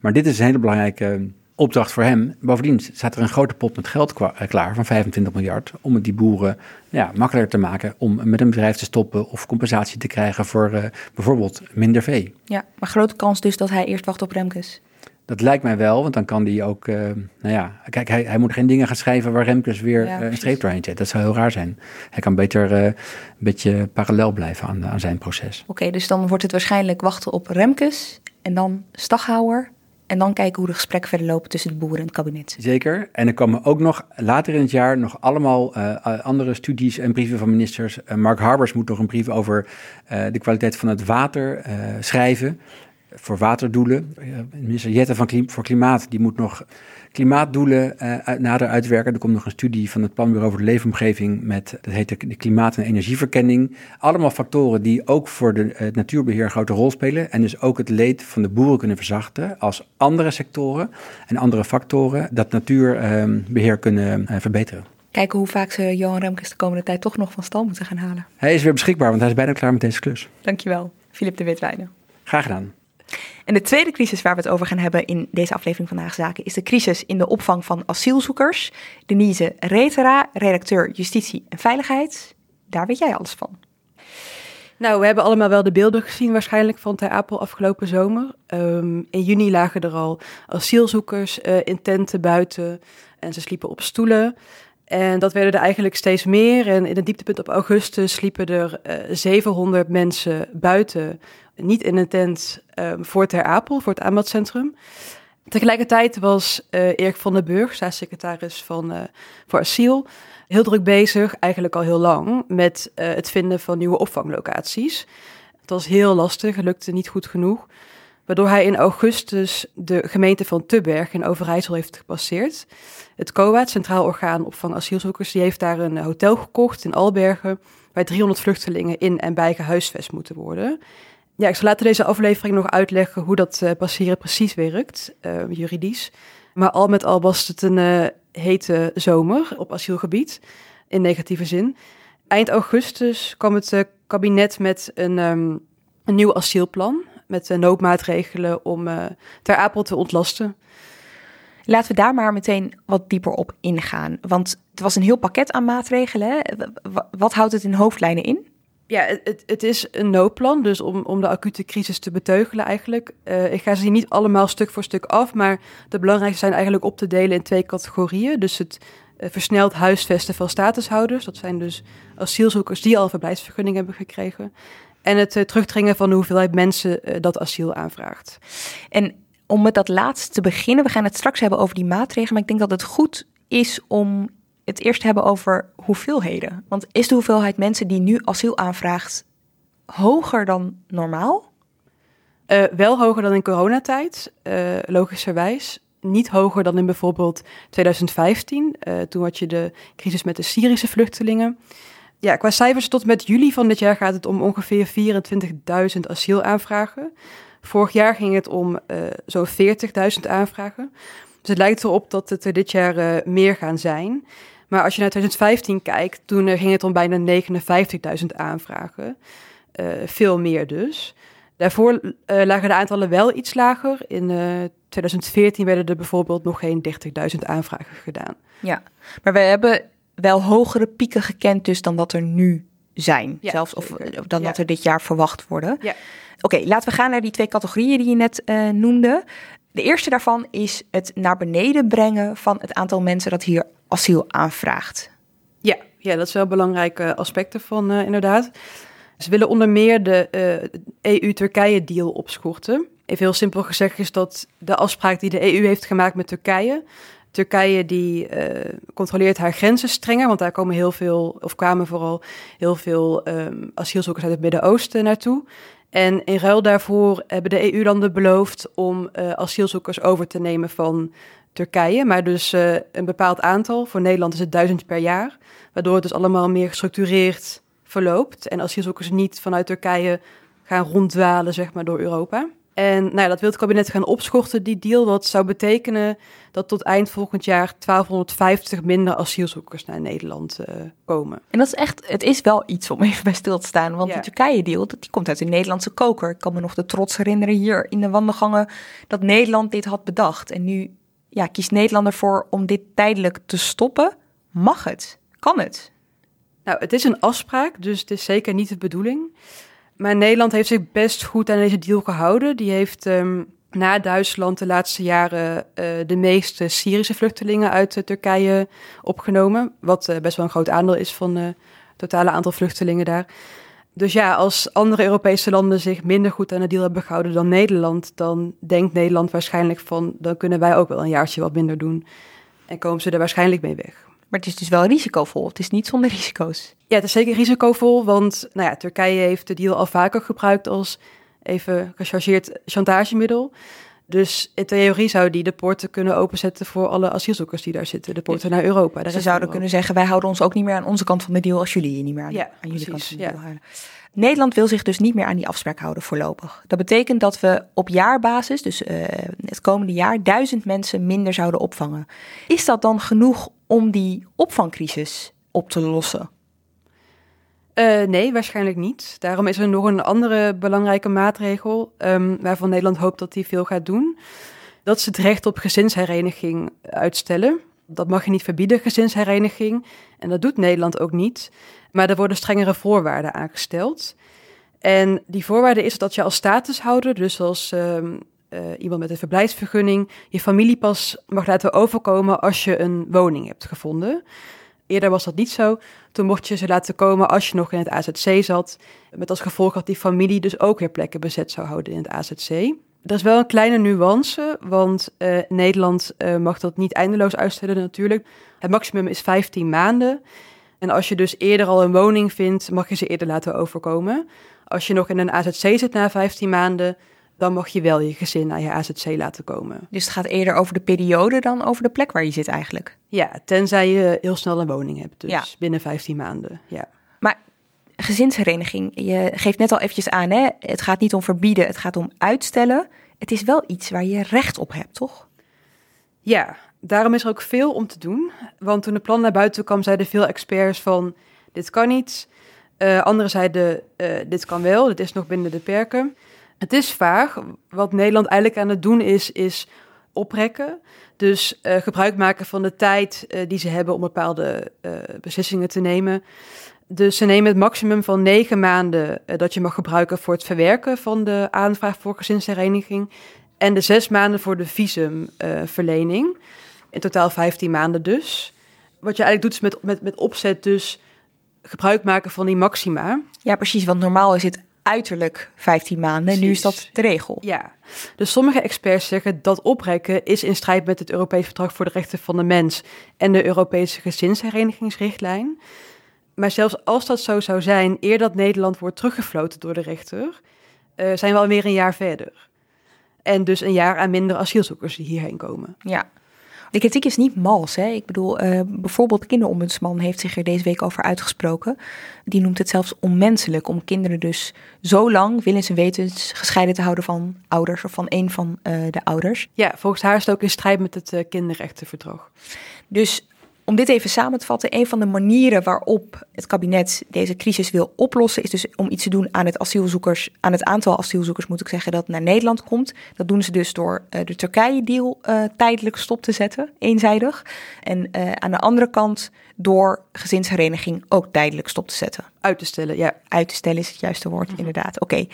Maar dit is een hele belangrijke opdracht voor hem. Bovendien staat er een grote pot met geld kwa- klaar van 25 miljard om het die boeren ja, makkelijker te maken om met een bedrijf te stoppen of compensatie te krijgen voor eh, bijvoorbeeld minder vee. Ja, maar grote kans dus dat hij eerst wacht op Remkes. Dat lijkt mij wel, want dan kan hij ook, eh, nou ja, kijk, hij, hij moet geen dingen gaan schrijven waar Remkes weer Ja, eh, een streep doorheen zet. Dat zou heel raar zijn. Hij kan beter eh, een beetje parallel blijven aan, aan zijn proces. Oké, dus dan wordt het waarschijnlijk wachten op Remkes en dan Staghouwer. En dan kijken hoe de gesprekken verder lopen tussen de boeren en het kabinet. Zeker. En er komen ook nog later in het jaar nog allemaal eh, andere studies en brieven van ministers. Eh, Mark Harbers moet nog een brief over eh, de kwaliteit van het water schrijven. Voor waterdoelen. Eh, minister Jette van Klim- voor Klimaat die moet nog klimaatdoelen eh, uit- nader uitwerken. Er komt nog een studie van het Planbureau voor de Leefomgeving met, dat heet de, de klimaat- en energieverkenning. Allemaal factoren die ook voor de, het natuurbeheer een grote rol spelen. En dus ook het leed van de boeren kunnen verzachten als andere sectoren en andere factoren dat natuurbeheer kunnen eh, verbeteren. Kijken hoe vaak ze Johan Remkes de komende tijd toch nog van stal moeten gaan halen. Hij is weer beschikbaar, want hij is bijna klaar met deze klus. Dankjewel, Filip de Witwijnen. Graag gedaan. En de tweede crisis waar we het over gaan hebben in deze aflevering van Zaken is de crisis in de opvang van asielzoekers. Denise Retera, redacteur Justitie en Veiligheid. Daar weet jij alles van. Nou, we hebben allemaal wel de beelden gezien waarschijnlijk van Ter Apel afgelopen zomer. Ehm, in juni lagen er al asielzoekers eh, in tenten buiten en ze sliepen op stoelen. En dat werden er eigenlijk steeds meer. En in het dieptepunt op augustus sliepen er eh 700 mensen buiten, niet in een tent ehm, voor Ter Apel, voor het aanmeldcentrum. Tegelijkertijd was eh, Erik van den Burg, staatssecretaris van, eh, voor asiel, heel druk bezig, eigenlijk al heel lang, met eh, het vinden van nieuwe opvanglocaties. Het was heel lastig, lukte niet goed genoeg. Waardoor hij in augustus de gemeente van Tubberg in Overijssel heeft gepasseerd. Het COA, het Centraal Orgaan Opvang Asielzoekers, die heeft daar een hotel gekocht in Albergen, waar 300 vluchtelingen in en bij gehuisvest moeten worden. Ja, ik zal later deze aflevering nog uitleggen hoe dat eh, passeren precies werkt, eh, juridisch. Maar al met al was het een eh, hete zomer op asielgebied, in negatieve zin. Eind augustus kwam het kabinet met een, ehm, een nieuw asielplan, met noodmaatregelen om Ter Apel te ontlasten. Laten we daar maar meteen wat dieper op ingaan. Want het was een heel pakket aan maatregelen. Wat houdt het in hoofdlijnen in? Ja, het, het, is een noodplan, dus om, om de acute crisis te beteugelen eigenlijk. Eh, ik ga ze niet allemaal stuk voor stuk af, maar de belangrijkste zijn eigenlijk op te delen in twee categorieën. Dus het eh, versneld huisvesten van statushouders, dat zijn dus asielzoekers die al verblijfsvergunning hebben gekregen. En het eh, terugdringen van de hoeveelheid mensen dat asiel aanvraagt. En om met dat laatste te beginnen, we gaan het straks hebben over die maatregelen, maar ik denk dat het goed is om het eerst hebben over hoeveelheden. Want is de hoeveelheid mensen die nu asiel aanvraagt hoger dan normaal? Eh, wel hoger dan in coronatijd, eh, logischerwijs. Niet hoger dan in bijvoorbeeld 2015. eh, toen had je de crisis met de Syrische vluchtelingen. Ja, qua cijfers tot met juli van dit jaar gaat het om ongeveer 24.000 asielaanvragen. Vorig jaar ging het om zo'n 40.000 aanvragen. Dus het lijkt erop dat het er dit jaar meer gaan zijn. Maar als je naar 2015 kijkt, toen eh, ging het om bijna 59.000 aanvragen. Eh, veel meer dus. Daarvoor eh, lagen de aantallen wel iets lager. In eh, 2014 werden er bijvoorbeeld nog geen 30.000 aanvragen gedaan. Ja, maar we hebben wel hogere pieken gekend dus dan dat er nu zijn. Ja, zelfs of zeker. dan Ja. dat er dit jaar verwacht worden. Ja. Oké, laten we gaan naar die twee categorieën die je net eh, noemde. De eerste daarvan is het naar beneden brengen van het aantal mensen dat hier asiel aanvraagt. Ja, ja dat is wel belangrijke aspect ervan, eh, inderdaad. Ze willen onder meer de eh, EU-Turkije-deal opschorten. Even heel simpel gezegd is dat de afspraak die de EU heeft gemaakt met Turkije. Turkije die eh, controleert haar grenzen strenger, want daar komen heel veel, of kwamen vooral heel veel ehm, asielzoekers uit het Midden-Oosten naartoe. En in ruil daarvoor hebben de EU-landen beloofd om asielzoekers over te nemen van Turkije, maar dus eh, een bepaald aantal. Voor Nederland is het duizend per jaar, waardoor het dus allemaal meer gestructureerd verloopt en asielzoekers niet vanuit Turkije gaan ronddwalen zeg maar, door Europa. En nou ja, dat wil het kabinet gaan opschorten, die deal. Wat zou betekenen dat tot eind volgend jaar 1250 minder asielzoekers naar Nederland eh, komen. En dat is echt, het is wel iets om even bij stil te staan. Want Ja. die Turkije-deal, dat- die komt uit de Nederlandse koker. Ik kan me nog de trots herinneren hier in de wandelgangen dat Nederland dit had bedacht. En nu ja, kiest Nederland ervoor om dit tijdelijk te stoppen? Mag het? Kan het? Nou, het is een afspraak, dus het is zeker niet de bedoeling. Maar Nederland heeft zich best goed aan deze deal gehouden. Die heeft um, na Duitsland de laatste jaren uh, de meeste Syrische vluchtelingen uit uh, Turkije opgenomen. Wat uh, best wel een groot aandeel is van het totale aantal vluchtelingen daar. Dus ja, als andere Europese landen zich minder goed aan de deal hebben gehouden dan Nederland, dan denkt Nederland waarschijnlijk van, dan kunnen wij ook wel een jaartje wat minder doen. En komen ze er waarschijnnlijk mee weg. Maar het is dus wel risicovol. Het is niet zonder risico's. Ja, het is zeker risicovol, want nou ja, Turkije heeft de deal al vaker gebruikt als even gechargeerd chantagemiddel. Dus in theorie zou die de poorten kunnen openzetten voor alle asielzoekers die daar zitten. De poorten naar Europa. Ze zouden kunnen zeggen, wij houden ons ook niet meer aan onze kant van de deal als jullie je niet meer aan, ja, aan jullie kant van de ja. deal houden. Nederland wil zich dus niet meer aan die afspraak houden voorlopig. Dat betekent dat we op jaarbasis, dus uh, het komende jaar, duizend mensen minder zouden opvangen. Is dat dan genoeg om die opvangcrisis op te lossen? Uh, nee, waarschijnlijk niet. Daarom is er nog een andere belangrijke maatregel um, waarvan Nederland hoopt dat die veel gaat doen. Dat is het recht op gezinshereniging uitstellen. Dat mag je niet verbieden, gezinshereniging. En dat doet Nederland ook niet. Maar er worden strengere voorwaarden aangesteld. En die voorwaarde is dat je als statushouder, dus als um, uh, iemand met een verblijfsvergunning, je familie pas mag laten overkomen als je een woning hebt gevonden. Eerder was dat niet zo. Toen mocht je ze laten komen als je nog in het AZC zat. Met als gevolg dat die familie dus ook weer plekken bezet zou houden in het AZC. Er is wel een kleine nuance, want uh, Nederland uh, mag dat niet eindeloos uitstellen natuurlijk. Het maximum is 15 maanden. En als je dus eerder al een woning vindt, mag je ze eerder laten overkomen. Als je nog in een AZC zit na 15 maanden, dan mag je wel je gezin naar je AZC laten komen. Dus het gaat eerder over de periode dan over de plek waar je zit eigenlijk? Ja, tenzij je heel snel een woning hebt, dus ja. binnen 15 maanden, ja. Maar gezinshereniging, je geeft net al eventjes aan, hè? het gaat niet om verbieden, het gaat om uitstellen. Het is wel iets waar je recht op hebt, toch? Ja, daarom is er ook veel om te doen. Want toen het plan naar buiten kwam, zeiden veel experts van... dit kan niet. Uh, anderen zeiden, uh, dit kan wel, dit is nog binnen de perken. Het is vaag. Wat Nederland eigenlijk aan het doen is, is oprekken. Dus uh, gebruik maken van de tijd die ze hebben om bepaalde beslissingen te nemen. Dus ze nemen het maximum van negen maanden dat je mag gebruiken voor het verwerken van de aanvraag voor gezinshereniging. En de zes maanden voor de visumverlening. In totaal 15 maanden dus. Wat je eigenlijk doet is met, met, met opzet dus gebruik maken van die maxima. Ja, precies. Want normaal is het uiterlijk 15 maanden. Precies. Nu is dat de regel. Ja. Dus sommige experts zeggen dat oprekken is in strijd met het Europees Verdrag voor de Rechten van de Mens en de Europese gezinsherenigingsrichtlijn. Maar zelfs als dat zo zou zijn, eer dat Nederland wordt teruggefloten door de rechter, uh, zijn we alweer een jaar verder. En dus een jaar aan minder asielzoekers die hierheen komen. Ja. De kritiek is niet mals. Hè? Ik bedoel, uh, bijvoorbeeld de kinderombudsman heeft zich er deze week over uitgesproken. Die noemt het zelfs onmenselijk om kinderen dus zo lang willens en wetens gescheiden te houden van ouders of van een van uh, de ouders. Ja, volgens haar is het ook in strijd met het uh, kinderrechtenverdrag. Dus om dit even samen te vatten, een van de manieren waarop het kabinet deze crisis wil oplossen, is dus om iets te doen aan het asielzoekers, aan het aantal asielzoekers, moet ik zeggen, dat naar Nederland komt. Dat doen ze dus door uh, de Turkije-deal uh, tijdelijk stop te zetten, eenzijdig. En uh, aan de andere kant door gezinshereniging ook tijdelijk stop te zetten. Uit te stellen, ja. Uit te stellen is het juiste woord, -hmm. inderdaad. Oké. Okay.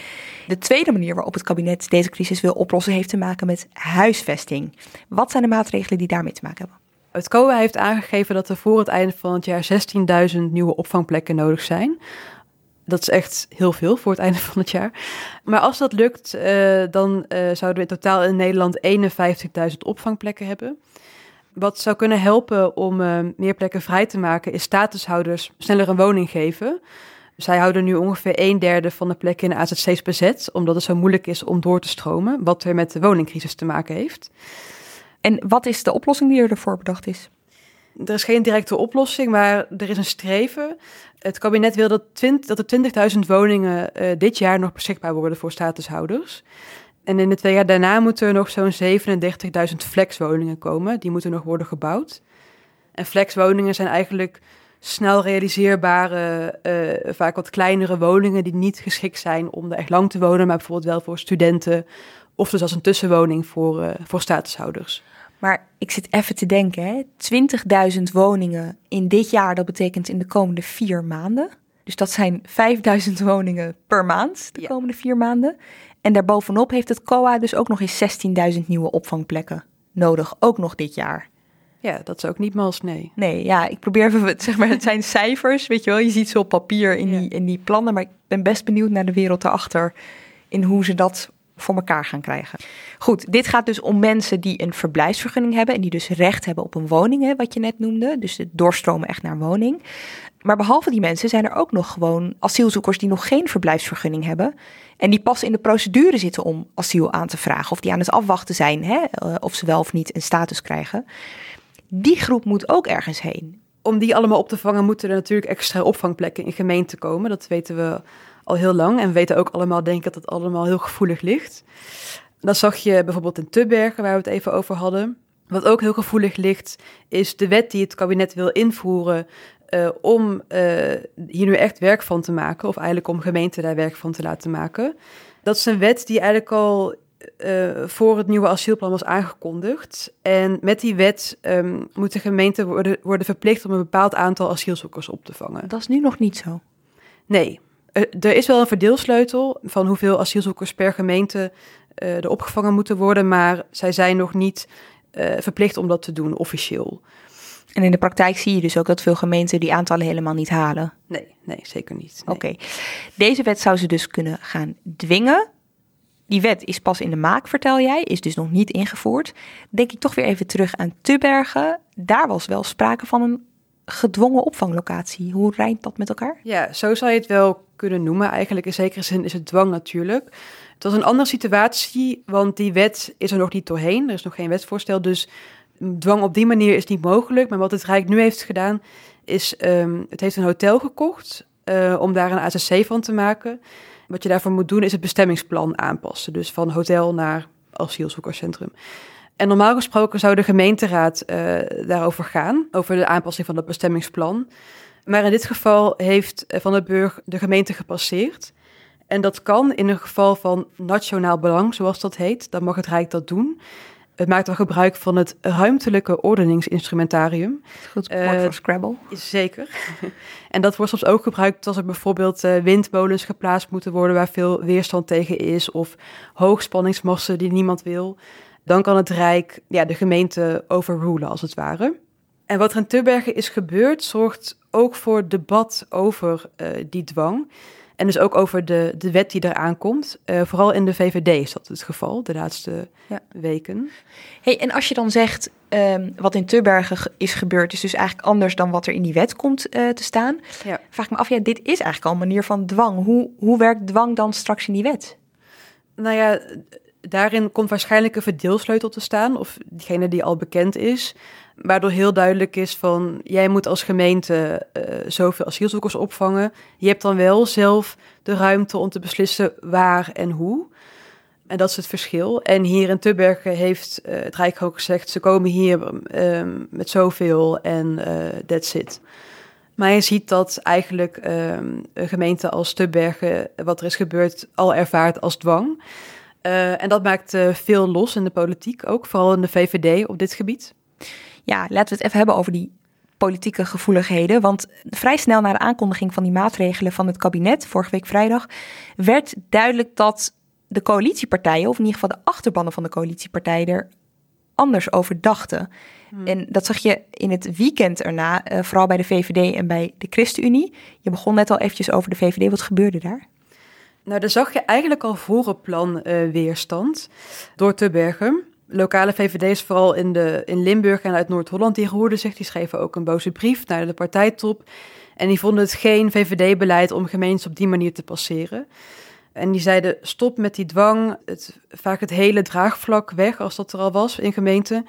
De tweede manier waarop het kabinet deze crisis wil oplossen, heeft te maken met huisvesting. Wat zijn de maatregelen die daarmee te maken hebben? Het COA heeft aangegeven dat er voor het einde van het jaar 16.000 nieuwe opvangplekken nodig zijn. Dat is echt heel veel voor het einde van het jaar. Maar als dat lukt, uh, dan uh, zouden we in totaal in Nederland 51.000 opvangplekken hebben. Wat zou kunnen helpen om uh, meer plekken vrij te maken, is statushouders sneller een woning geven. Zij houden nu ongeveer een derde van de plekken in de AZC's bezet, omdat het zo moeilijk is om door te stromen, wat weer met de woningcrisis te maken heeft. En wat is de oplossing die ervoor bedacht is? Er is geen directe oplossing, maar er is een streven. Het kabinet wil dat, 20, dat er 20.000 woningen uh, dit jaar nog beschikbaar worden voor statushouders. En in de twee jaar daarna moeten er nog zo'n 37.000 flexwoningen komen. Die moeten nog worden gebouwd. En flexwoningen zijn eigenlijk snel realiseerbare, uh, vaak wat kleinere woningen die niet geschikt zijn om er echt lang te wonen, maar bijvoorbeeld wel voor studenten of dus als een tussenwoning voor, uh, voor statushouders. Maar ik zit even te denken, hè. 20.000 woningen in dit jaar, dat betekent in de komende vier maanden. Dus dat zijn 5000 woningen per maand de komende vier maanden. En daarbovenop heeft het COA dus ook nog eens 16.000 nieuwe opvangplekken nodig, ook nog dit jaar. Ja, dat is ook niet mals, nee. Nee, ja, ik probeer even, zeg maar, het zijn cijfers, weet je wel. Je ziet ze op papier in, die, in die plannen, maar ik ben best benieuwd naar de wereld erachter in hoe ze dat voor elkaar gaan krijgen. Goed, dit gaat dus om mensen die een verblijfsvergunning hebben en die dus recht hebben op een woning, hè, wat je net noemde. Dus de doorstromen echt naar woning. Maar behalve die mensen zijn er ook nog gewoon asielzoekers die nog geen verblijfsvergunning hebben. En die pas in de procedure zitten om asiel aan te vragen. Of die aan het afwachten zijn, hè, eh, of ze wel of niet een status krijgen. Die groep moet ook ergens heen. Om die allemaal op te vangen moeten er natuurlijk extra opvangplekken in gemeenten komen. Dat weten we al heel lang. En we weten ook allemaal, denk ik, dat het allemaal heel gevoelig ligt. Dan zag je bijvoorbeeld in Tubbergen, waar we het even over hadden. Wat ook heel gevoelig ligt, is de wet die het kabinet wil invoeren uh, om uh, hier nu echt werk van te maken, of eigenlijk om gemeenten daar werk van te laten maken. Dat is een wet die eigenlijk al uh, voor het nieuwe asielplan was aangekondigd. En met die wet um, moeten gemeenten worden, worden verplicht om een bepaald aantal asielzoekers op te vangen. Dat is nu nog niet zo. Nee, er is wel een verdeelsleutel van hoeveel asielzoekers per gemeente uh, er opgevangen moeten worden, maar zij zijn nog niet uh, verplicht om dat te doen officieel. En in de praktijk zie je dus ook dat veel gemeenten die aantallen helemaal niet halen. Nee, nee zeker niet. Nee. Oké. Deze wet zou ze dus kunnen gaan dwingen. Die wet is pas in de maak, vertel jij, is dus nog niet ingevoerd. Denk ik toch weer even terug aan Tubbergen. Daar was wel sprake van een gedwongen opvanglocatie. Hoe rijdt dat met elkaar? Ja, zo zou je het wel kunnen noemen. Eigenlijk in zekere zin is het dwang natuurlijk. Het was een andere situatie, want die wet is er nog niet doorheen. Er is nog geen wetsvoorstel, dus dwang op die manier is niet mogelijk. Maar wat het Rijk nu heeft gedaan, is um, het heeft een hotel gekocht uh, om daar een AZC van te maken. Wat je daarvoor moet doen, is het bestemmingsplan aanpassen. Dus van hotel naar asielzoekerscentrum. En normaal gesproken zou de gemeenteraad uh, daarover gaan, over de aanpassing van dat bestemmingsplan. Maar in dit geval heeft Van der Burg de gemeente gepasseerd. En dat kan in een geval van nationaal belang, zoals dat heet. Dan mag het Rijk dat doen. Het maakt dan gebruik van het ruimtelijke ordeningsinstrumentarium. Goed woord uh, voor Scrabble. Zeker. en dat wordt soms ook gebruikt als er bijvoorbeeld uh, windmolens geplaatst moeten worden waar veel weerstand tegen is, of hoogspanningsmassen die niemand wil. Dan kan het Rijk ja, de gemeente overrulen, als het ware. En wat er in Tubbergen is gebeurd, zorgt ook voor debat over uh, die dwang. En dus ook over de, de wet die eraan komt. Uh, vooral in de VVD is dat het geval, de laatste ja. weken. Hey, en als je dan zegt, um, wat in Tubbergen is gebeurd, is dus eigenlijk anders dan wat er in die wet komt uh, te staan. Ja. Vraag ik me af, ja, dit is eigenlijk al een manier van dwang. Hoe, hoe werkt dwang dan straks in die wet? Nou ja, daarin komt waarschijnlijk een verdeelsleutel te staan, of diegene die al bekend is. Waardoor heel duidelijk is van, jij moet als gemeente uh, zoveel asielzoekers opvangen. Je hebt dan wel zelf de ruimte om te beslissen waar en hoe. En dat is het verschil. En hier in Tubbergen heeft uh, het Rijk ook gezegd, ze komen hier um, met zoveel en uh, that's it. Maar je ziet dat eigenlijk um, een gemeente als Tubbergen, wat er is gebeurd, al ervaart als dwang. Uh, en dat maakt uh, veel los in de politiek, ook vooral in de VVD op dit gebied. Ja, laten we het even hebben over die politieke gevoeligheden. Want vrij snel na de aankondiging van die maatregelen van het kabinet, vorige week vrijdag, werd duidelijk dat de coalitiepartijen, of in ieder geval de achterbannen van de coalitiepartijen, er anders over dachten. Hmm. En dat zag je in het weekend erna, uh, vooral bij de VVD en bij de ChristenUnie. Je begon net al eventjes over de VVD. Wat gebeurde daar? Nou, daar zag je eigenlijk al voor het plan uh, weerstand door Tubbergen. Lokale VVD's, vooral in, de, in Limburg en uit Noord-Holland, die roerden zich. Die schreven ook een boze brief naar de partijtop. En die vonden het geen VVD-beleid om gemeentes op die manier te passeren. En die zeiden: stop met die dwang, het, vaak het hele draagvlak weg als dat er al was in gemeenten.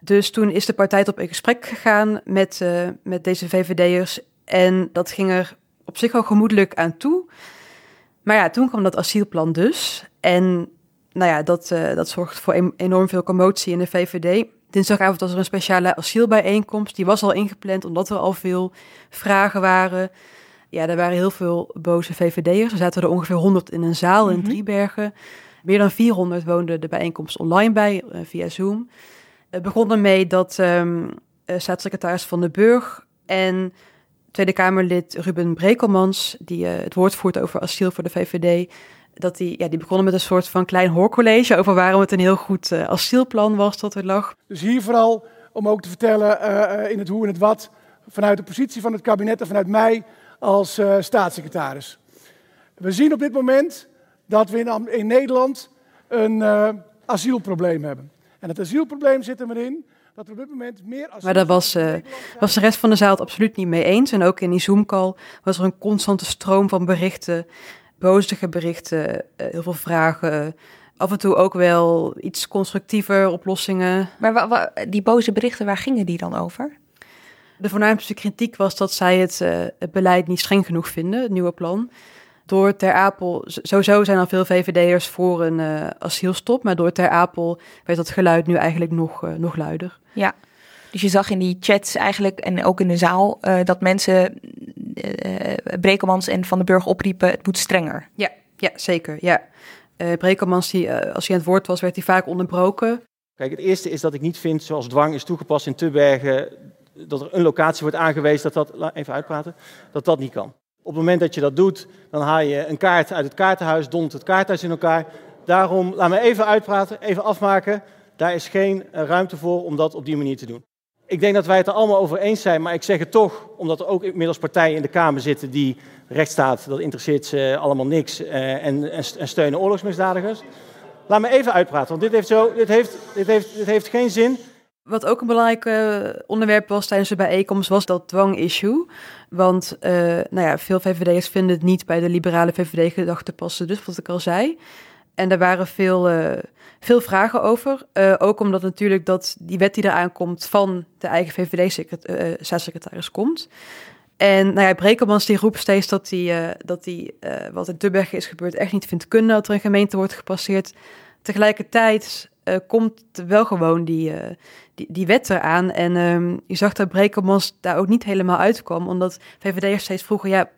Dus toen is de partijtop in gesprek gegaan met, uh, met deze VVD'ers. En dat ging er op zich al gemoedelijk aan toe. Maar ja, toen kwam dat asielplan dus. En nou ja, dat, uh, dat zorgt voor enorm veel commotie in de VVD. Dinsdagavond was er een speciale asielbijeenkomst. Die was al ingepland omdat er al veel vragen waren. Ja, er waren heel veel boze VVD'ers. Er zaten er ongeveer 100 in een zaal mm -hmm. in Driebergen. Meer dan 400 woonden de bijeenkomst online bij, uh, via Zoom. Het begon ermee dat um, staatssecretaris Van den Burg en Tweede Kamerlid Ruben Brekelmans, die uh, het woord voert over asiel voor de VVD, dat die, ja, die begonnen met een soort van klein hoorcollege over waarom het een heel goed uh, asielplan was dat er lag. Dus hier vooral om ook te vertellen uh, in het hoe en het wat vanuit de positie van het kabinet en vanuit mij als staatssecretaris. We zien op dit moment dat we in, in Nederland een asielprobleem hebben. En het asielprobleem zit er erin dat er op dit moment meer asiel... Maar daar was, uh, was de rest van de zaal het absoluut niet mee eens. En ook in die Zoom-call was er een constante stroom van berichten, bozige berichten, uh, heel veel vragen. Af en toe ook wel iets constructiever oplossingen. Maar die boze berichten, waar gingen die dan over? De voornaamste kritiek was dat zij het, uh, het beleid niet streng genoeg vinden, het nieuwe plan door Ter Apel, sowieso zijn al veel VVD'ers voor een uh, asielstop, maar door Ter Apel werd dat geluid nu eigenlijk nog, uh, nog luider. Ja, dus je zag in die chats eigenlijk en ook in de zaal uh, dat mensen Brekelmans en Van den Burg opriepen, het moet strenger. Ja, ja zeker. Ja. Brekelmans, die, als hij aan het woord was, werd hij vaak onderbroken. Kijk, het eerste is dat ik niet vind, zoals dwang is toegepast in Tubbergen, dat er een locatie wordt aangewezen, dat dat, even uitpraten, dat dat niet kan. Op het moment dat je dat doet, dan haal je een kaart uit het kaartenhuis, dont het kaarthuis in elkaar. Daarom, laat me even uitpraten, even afmaken. Daar is geen eh, ruimte voor om dat op die manier te doen. Ik denk dat wij het er allemaal over eens zijn, maar ik zeg het toch, omdat er ook inmiddels partijen in de Kamer zitten die rechtsstaat, dat interesseert ze allemaal niks, eh, en, en, en steunen oorlogsmisdadigers. Laat me even uitpraten, want dit heeft, zo, heeft, heeft, dit heeft geen zin. Wat ook een belangrijk uh, onderwerp was tijdens de bijeenkomst, was dat dwang-issue. Want uh, nou ja, veel VVD'ers vinden het niet bij de liberale VVD-gedachte passen, dus wat ik al zei. En daar waren veel, uh, veel vragen over. ook omdat natuurlijk dat die wet die eraan komt van de eigen VVD-staatssecretaris komt. En nou ja, Brekelmans die roept steeds dat hij dat die, wat in Tubbergen is gebeurd echt niet vindt kunnen dat er een gemeente wordt gepasseerd. Tegelijkertijd uh, komt wel gewoon die, uh, die, die wet eraan. En um, je zag dat Brekelmans daar ook niet helemaal uitkwam, omdat VVD'ers steeds vroegen, ja,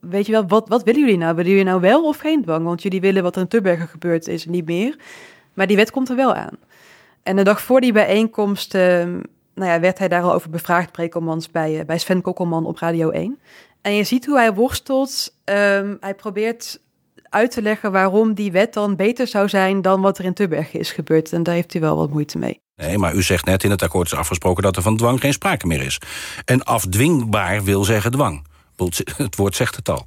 weet je wel, wat, wat willen jullie nou? Willen jullie nou wel of geen dwang? Want jullie willen wat er in Tubbergen gebeurd is, niet meer. Maar die wet komt er wel aan. En de dag voor die bijeenkomst uh, nou ja, werd hij daar al over bevraagd, Brekelmans, bij, uh, bij Sven Kokkelman op Radio 1. En je ziet hoe hij worstelt. Um, hij probeert uit te leggen waarom die wet dan beter zou zijn dan wat er in Tubbergen is gebeurd. En daar heeft u wel wat moeite mee. Nee, maar u zegt net in het akkoord is afgesproken dat er van dwang geen sprake meer is. En afdwingbaar wil zeggen dwang. Het woord zegt het al.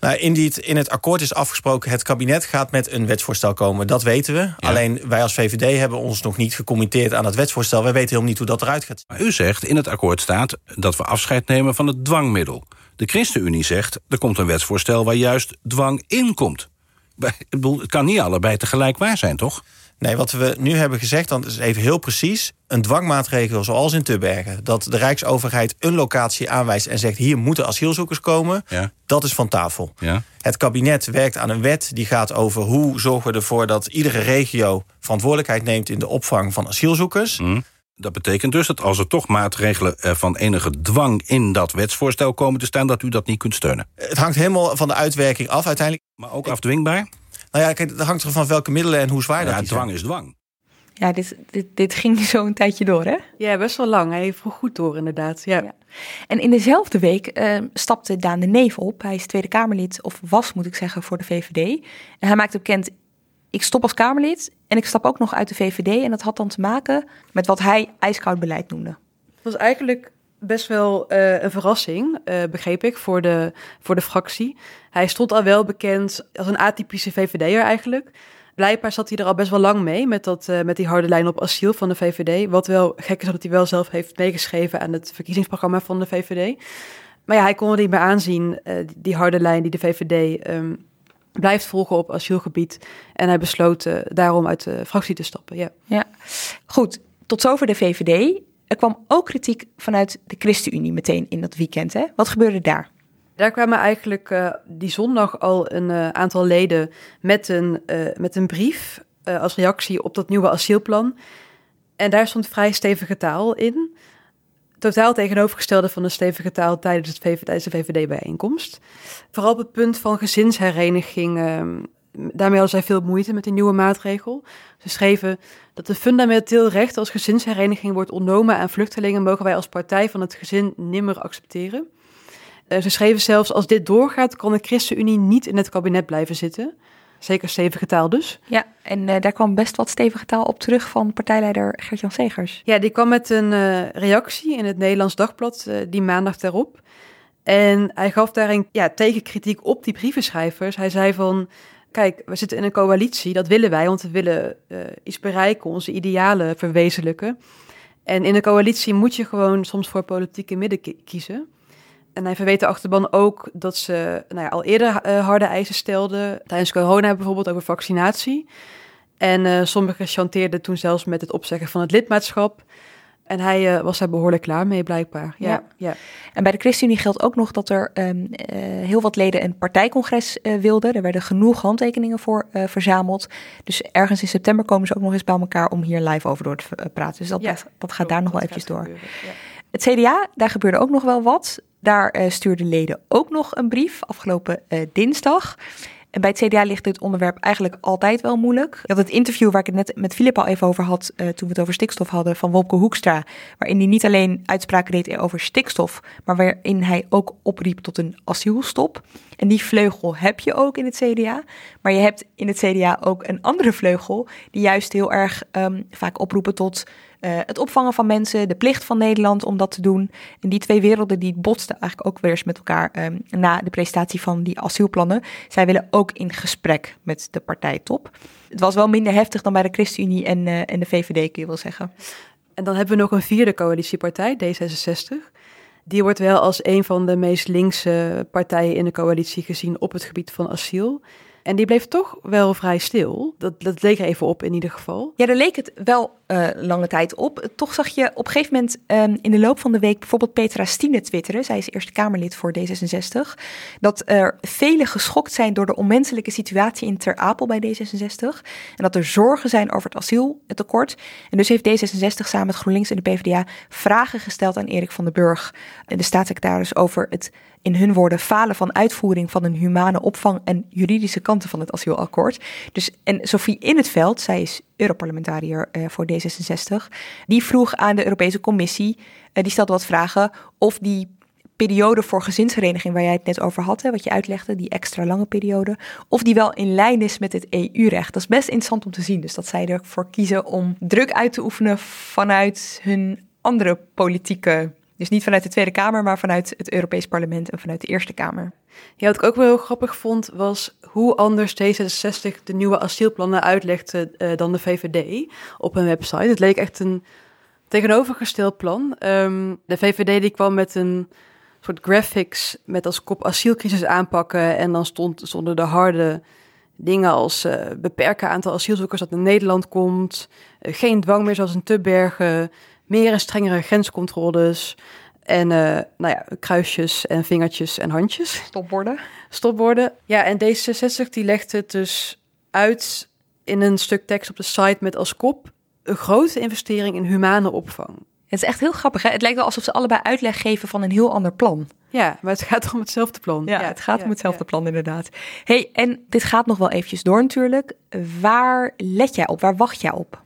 Nou, in, in het akkoord is afgesproken... het kabinet gaat met een wetsvoorstel komen. Dat weten we. Alleen wij als VVD hebben ons nog niet gecommitteerd aan het wetsvoorstel. Wij weten helemaal niet hoe dat eruit gaat. Maar u zegt in het akkoord staat dat we afscheid nemen van het dwangmiddel. De ChristenUnie zegt, er komt een wetsvoorstel waar juist dwang in komt. Het kan niet allebei tegelijk waar zijn, toch? Nee, wat we nu hebben gezegd, dan is even heel precies... een dwangmaatregel zoals in Tubbergen... dat de Rijksoverheid een locatie aanwijst en zegt... hier moeten asielzoekers komen, ja. dat is van tafel. Ja. Het kabinet werkt aan een wet die gaat over... hoe zorgen we ervoor dat iedere regio verantwoordelijkheid neemt... in de opvang van asielzoekers... Mm. Dat betekent dus dat als er toch maatregelen van enige dwang in dat wetsvoorstel komen te staan, dat u dat niet kunt steunen. Het hangt helemaal van de uitwerking af uiteindelijk. Maar ook afdwingbaar? Nou ja, kijk, het hangt er van welke middelen en hoe zwaar ja, dat is. dwang is dwang. Ja, dit, dit, dit ging zo een tijdje door, hè? Ja, best wel lang. Hij vroeg goed door, inderdaad. Ja. ja. En in dezelfde week uh, stapte Daan de Neef op. Hij is Tweede Kamerlid, of was, moet ik zeggen, voor de VVD. En hij maakte bekend, ik stop als Kamerlid en ik stap ook nog uit de VVD. En dat had dan te maken met wat hij ijskoud beleid noemde. Het was eigenlijk best wel uh, een verrassing, uh, begreep ik, voor de, voor de fractie. Hij stond al wel bekend als een atypische VVD'er eigenlijk. Blijkbaar zat hij er al best wel lang mee met, dat, uh, met die harde lijn op asiel van de VVD. Wat wel gek is dat hij wel zelf heeft meegeschreven aan het verkiezingsprogramma van de VVD. Maar ja, hij kon er niet meer aanzien, die harde lijn die de VVD um, blijft volgen op asielgebied. En hij besloot daarom uit de fractie te stappen. Ja. ja, goed. Tot zover de VVD. Er kwam ook kritiek vanuit de ChristenUnie meteen in dat weekend. Hè? Wat gebeurde daar? Daar kwamen eigenlijk uh, die zondag al een uh, aantal leden met een, met een brief als reactie op dat nieuwe asielplan. En daar stond vrij stevige taal in. Totaal tegenovergestelde van de stevige taal tijdens, het de VVD-bijeenkomst. Vooral op het punt van gezinshereniging ehm, daarmee hadden zij veel moeite met die nieuwe maatregel. Ze schreven dat een fundamenteel recht als gezinshereniging wordt ontnomen aan vluchtelingen, mogen wij als partij van het gezin nimmer accepteren. Uh, ze schreven zelfs, als dit doorgaat, kan de ChristenUnie niet in het kabinet blijven zitten. Zeker stevige taal dus. Ja, en uh, daar kwam best wat stevige taal op terug van partijleider Gert-Jan Segers. Ja, die kwam met een uh, reactie in het Nederlands Dagblad die maandag daarop. En hij gaf daarin ja, tegenkritiek op die brievenschrijvers. Hij zei van, kijk, we zitten in een coalitie, dat willen wij, want we willen uh, iets bereiken, onze idealen verwezenlijken. En in een coalitie moet je gewoon soms voor politieke midden kiezen. En hij verweet de achterban ook dat ze nou ja, al eerder uh, harde eisen stelden, tijdens corona bijvoorbeeld over vaccinatie. En uh, sommigen chanteerden toen zelfs met het opzeggen van het lidmaatschap. En hij uh, was daar behoorlijk klaar mee, blijkbaar. Ja, ja. ja. En bij de ChristenUnie geldt ook nog dat er um, uh, heel wat leden een partijcongres wilden. Er werden genoeg handtekeningen voor verzameld. Dus ergens in september komen ze ook nog eens bij elkaar om hier live over door te praten. Dus dat, ja, dat, dat gaat daar nog wel eventjes door. Ja. Het CDA, daar gebeurde ook nog wel wat. Daar stuurden leden ook nog een brief afgelopen dinsdag. En bij het CDA ligt dit onderwerp eigenlijk altijd wel moeilijk. Had het interview waar ik het net met Filip al even over had, uh, toen we het over stikstof hadden, van Wopke Hoekstra. Waarin hij niet alleen uitspraken deed over stikstof, maar waarin hij ook opriep tot een asielstop. En die vleugel heb je ook in het CDA. Maar je hebt in het CDA ook een andere vleugel, die juist heel erg um, vaak oproepen tot uh, het opvangen van mensen, de plicht van Nederland om dat te doen. En die twee werelden die botsten eigenlijk ook weer eens met elkaar um, na de presentatie van die asielplannen. Zij willen ook in gesprek met de partijtop. Het was wel minder heftig dan bij de ChristenUnie en, uh, en de VVD, kun je wel zeggen. En dan hebben we nog een vierde coalitiepartij, D66. Die wordt wel als een van de meest linkse partijen in de coalitie gezien op het gebied van asiel. En die bleef toch wel vrij stil. Dat, dat leek er even op in ieder geval. Ja, daar leek het wel uh, lange tijd op. Toch zag je op een gegeven moment um, in de loop van de week bijvoorbeeld Petra Stine twitteren. Zij is Eerste Kamerlid voor D66. Dat er velen geschokt zijn door de onmenselijke situatie in Ter Apel bij D66. En dat er zorgen zijn over het asieltekort. En dus heeft D66 samen met GroenLinks en de PvdA vragen gesteld aan Erik van den Burg, de staatssecretaris, over het in hun woorden falen van uitvoering van een humane opvang en juridische kanten van het asielakkoord. Dus, en Sophie In het Veld, zij is Europarlementariër uh, voor D66, die vroeg aan de Europese Commissie, uh, die stelde wat vragen of die periode voor gezinshereniging waar jij het net over had, wat je uitlegde, die extra lange periode, of die wel in lijn is met het EU-recht. Dat is best interessant om te zien. Dus dat zij ervoor kiezen om druk uit te oefenen vanuit hun andere politieke dus niet vanuit de Tweede Kamer, maar vanuit het Europees Parlement en vanuit de Eerste Kamer. Ja, wat ik ook wel heel grappig vond, was hoe anders D66 de nieuwe asielplannen uitlegde uh, dan de VVD op hun website. Het leek echt een tegenovergesteld plan. Um, de VVD die kwam met een soort graphics met als kop asielcrisis aanpakken. En dan stond, stonden de harde dingen als uh, beperken aantal asielzoekers dat naar Nederland komt. Uh, geen dwang meer zoals in Tubbergen meer en strengere grenscontroles. En uh, nou ja, kruisjes en vingertjes en handjes. Stopborden. Stopborden. Ja, en D66 die legt het dus uit in een stuk tekst op de site met als kop... een grote investering in humane opvang. Het is echt heel grappig. Hè? Het lijkt wel alsof ze allebei uitleg geven van een heel ander plan. Ja, maar het gaat om hetzelfde plan. Ja, het gaat om hetzelfde plan inderdaad. hey, en dit gaat nog wel eventjes door natuurlijk. Waar let jij op? Waar wacht jij op?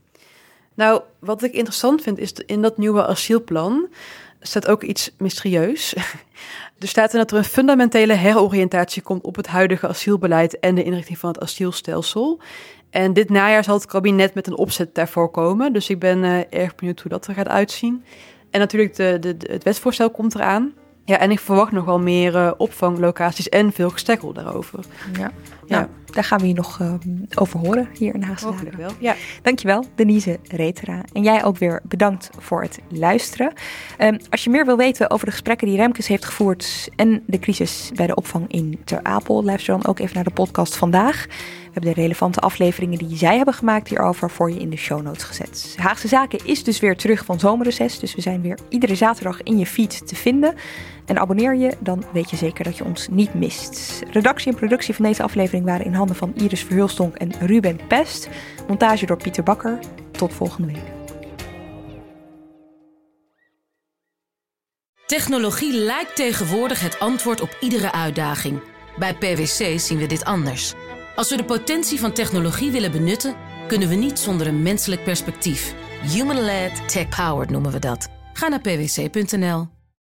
Nou, wat ik interessant vind is in dat nieuwe asielplan staat ook iets mysterieus. er staat in dat er een fundamentele heroriëntatie komt op het huidige asielbeleid en de inrichting van het asielstelsel. En dit najaar zal het kabinet met een opzet daarvoor komen. Dus ik ben uh, erg benieuwd hoe dat er gaat uitzien. En natuurlijk, de, de, het wetsvoorstel komt eraan. Ja, en ik verwacht nog wel meer uh, opvanglocaties en veel gestekkel daarover. Ja, ja. Nou, daar gaan we je nog uh, over horen hier in Haagse Hopelijk wel, ja. Dankjewel, Denise Retera. En jij ook weer bedankt voor het luisteren. Um, als je meer wil weten over de gesprekken die Remkes heeft gevoerd... en de crisis bij de opvang in Ter Apel... luister dan ook even naar de podcast vandaag... We hebben de relevante afleveringen die zij hebben gemaakt hierover voor je in de show notes gezet. Haagse Zaken is dus weer terug van zomerreces, dus we zijn weer iedere zaterdag in je feed te vinden. En abonneer je, dan weet je zeker dat je ons niet mist. Redactie en productie van deze aflevering waren in handen van Iris Verhulstonk en Ruben Pest. Montage door Pieter Bakker. Tot volgende week. Technologie lijkt tegenwoordig het antwoord op iedere uitdaging. Bij PwC zien we dit anders. Als we de potentie van technologie willen benutten, kunnen we niet zonder een menselijk perspectief. Human-led, tech-powered noemen we dat. Ga naar pwc.nl.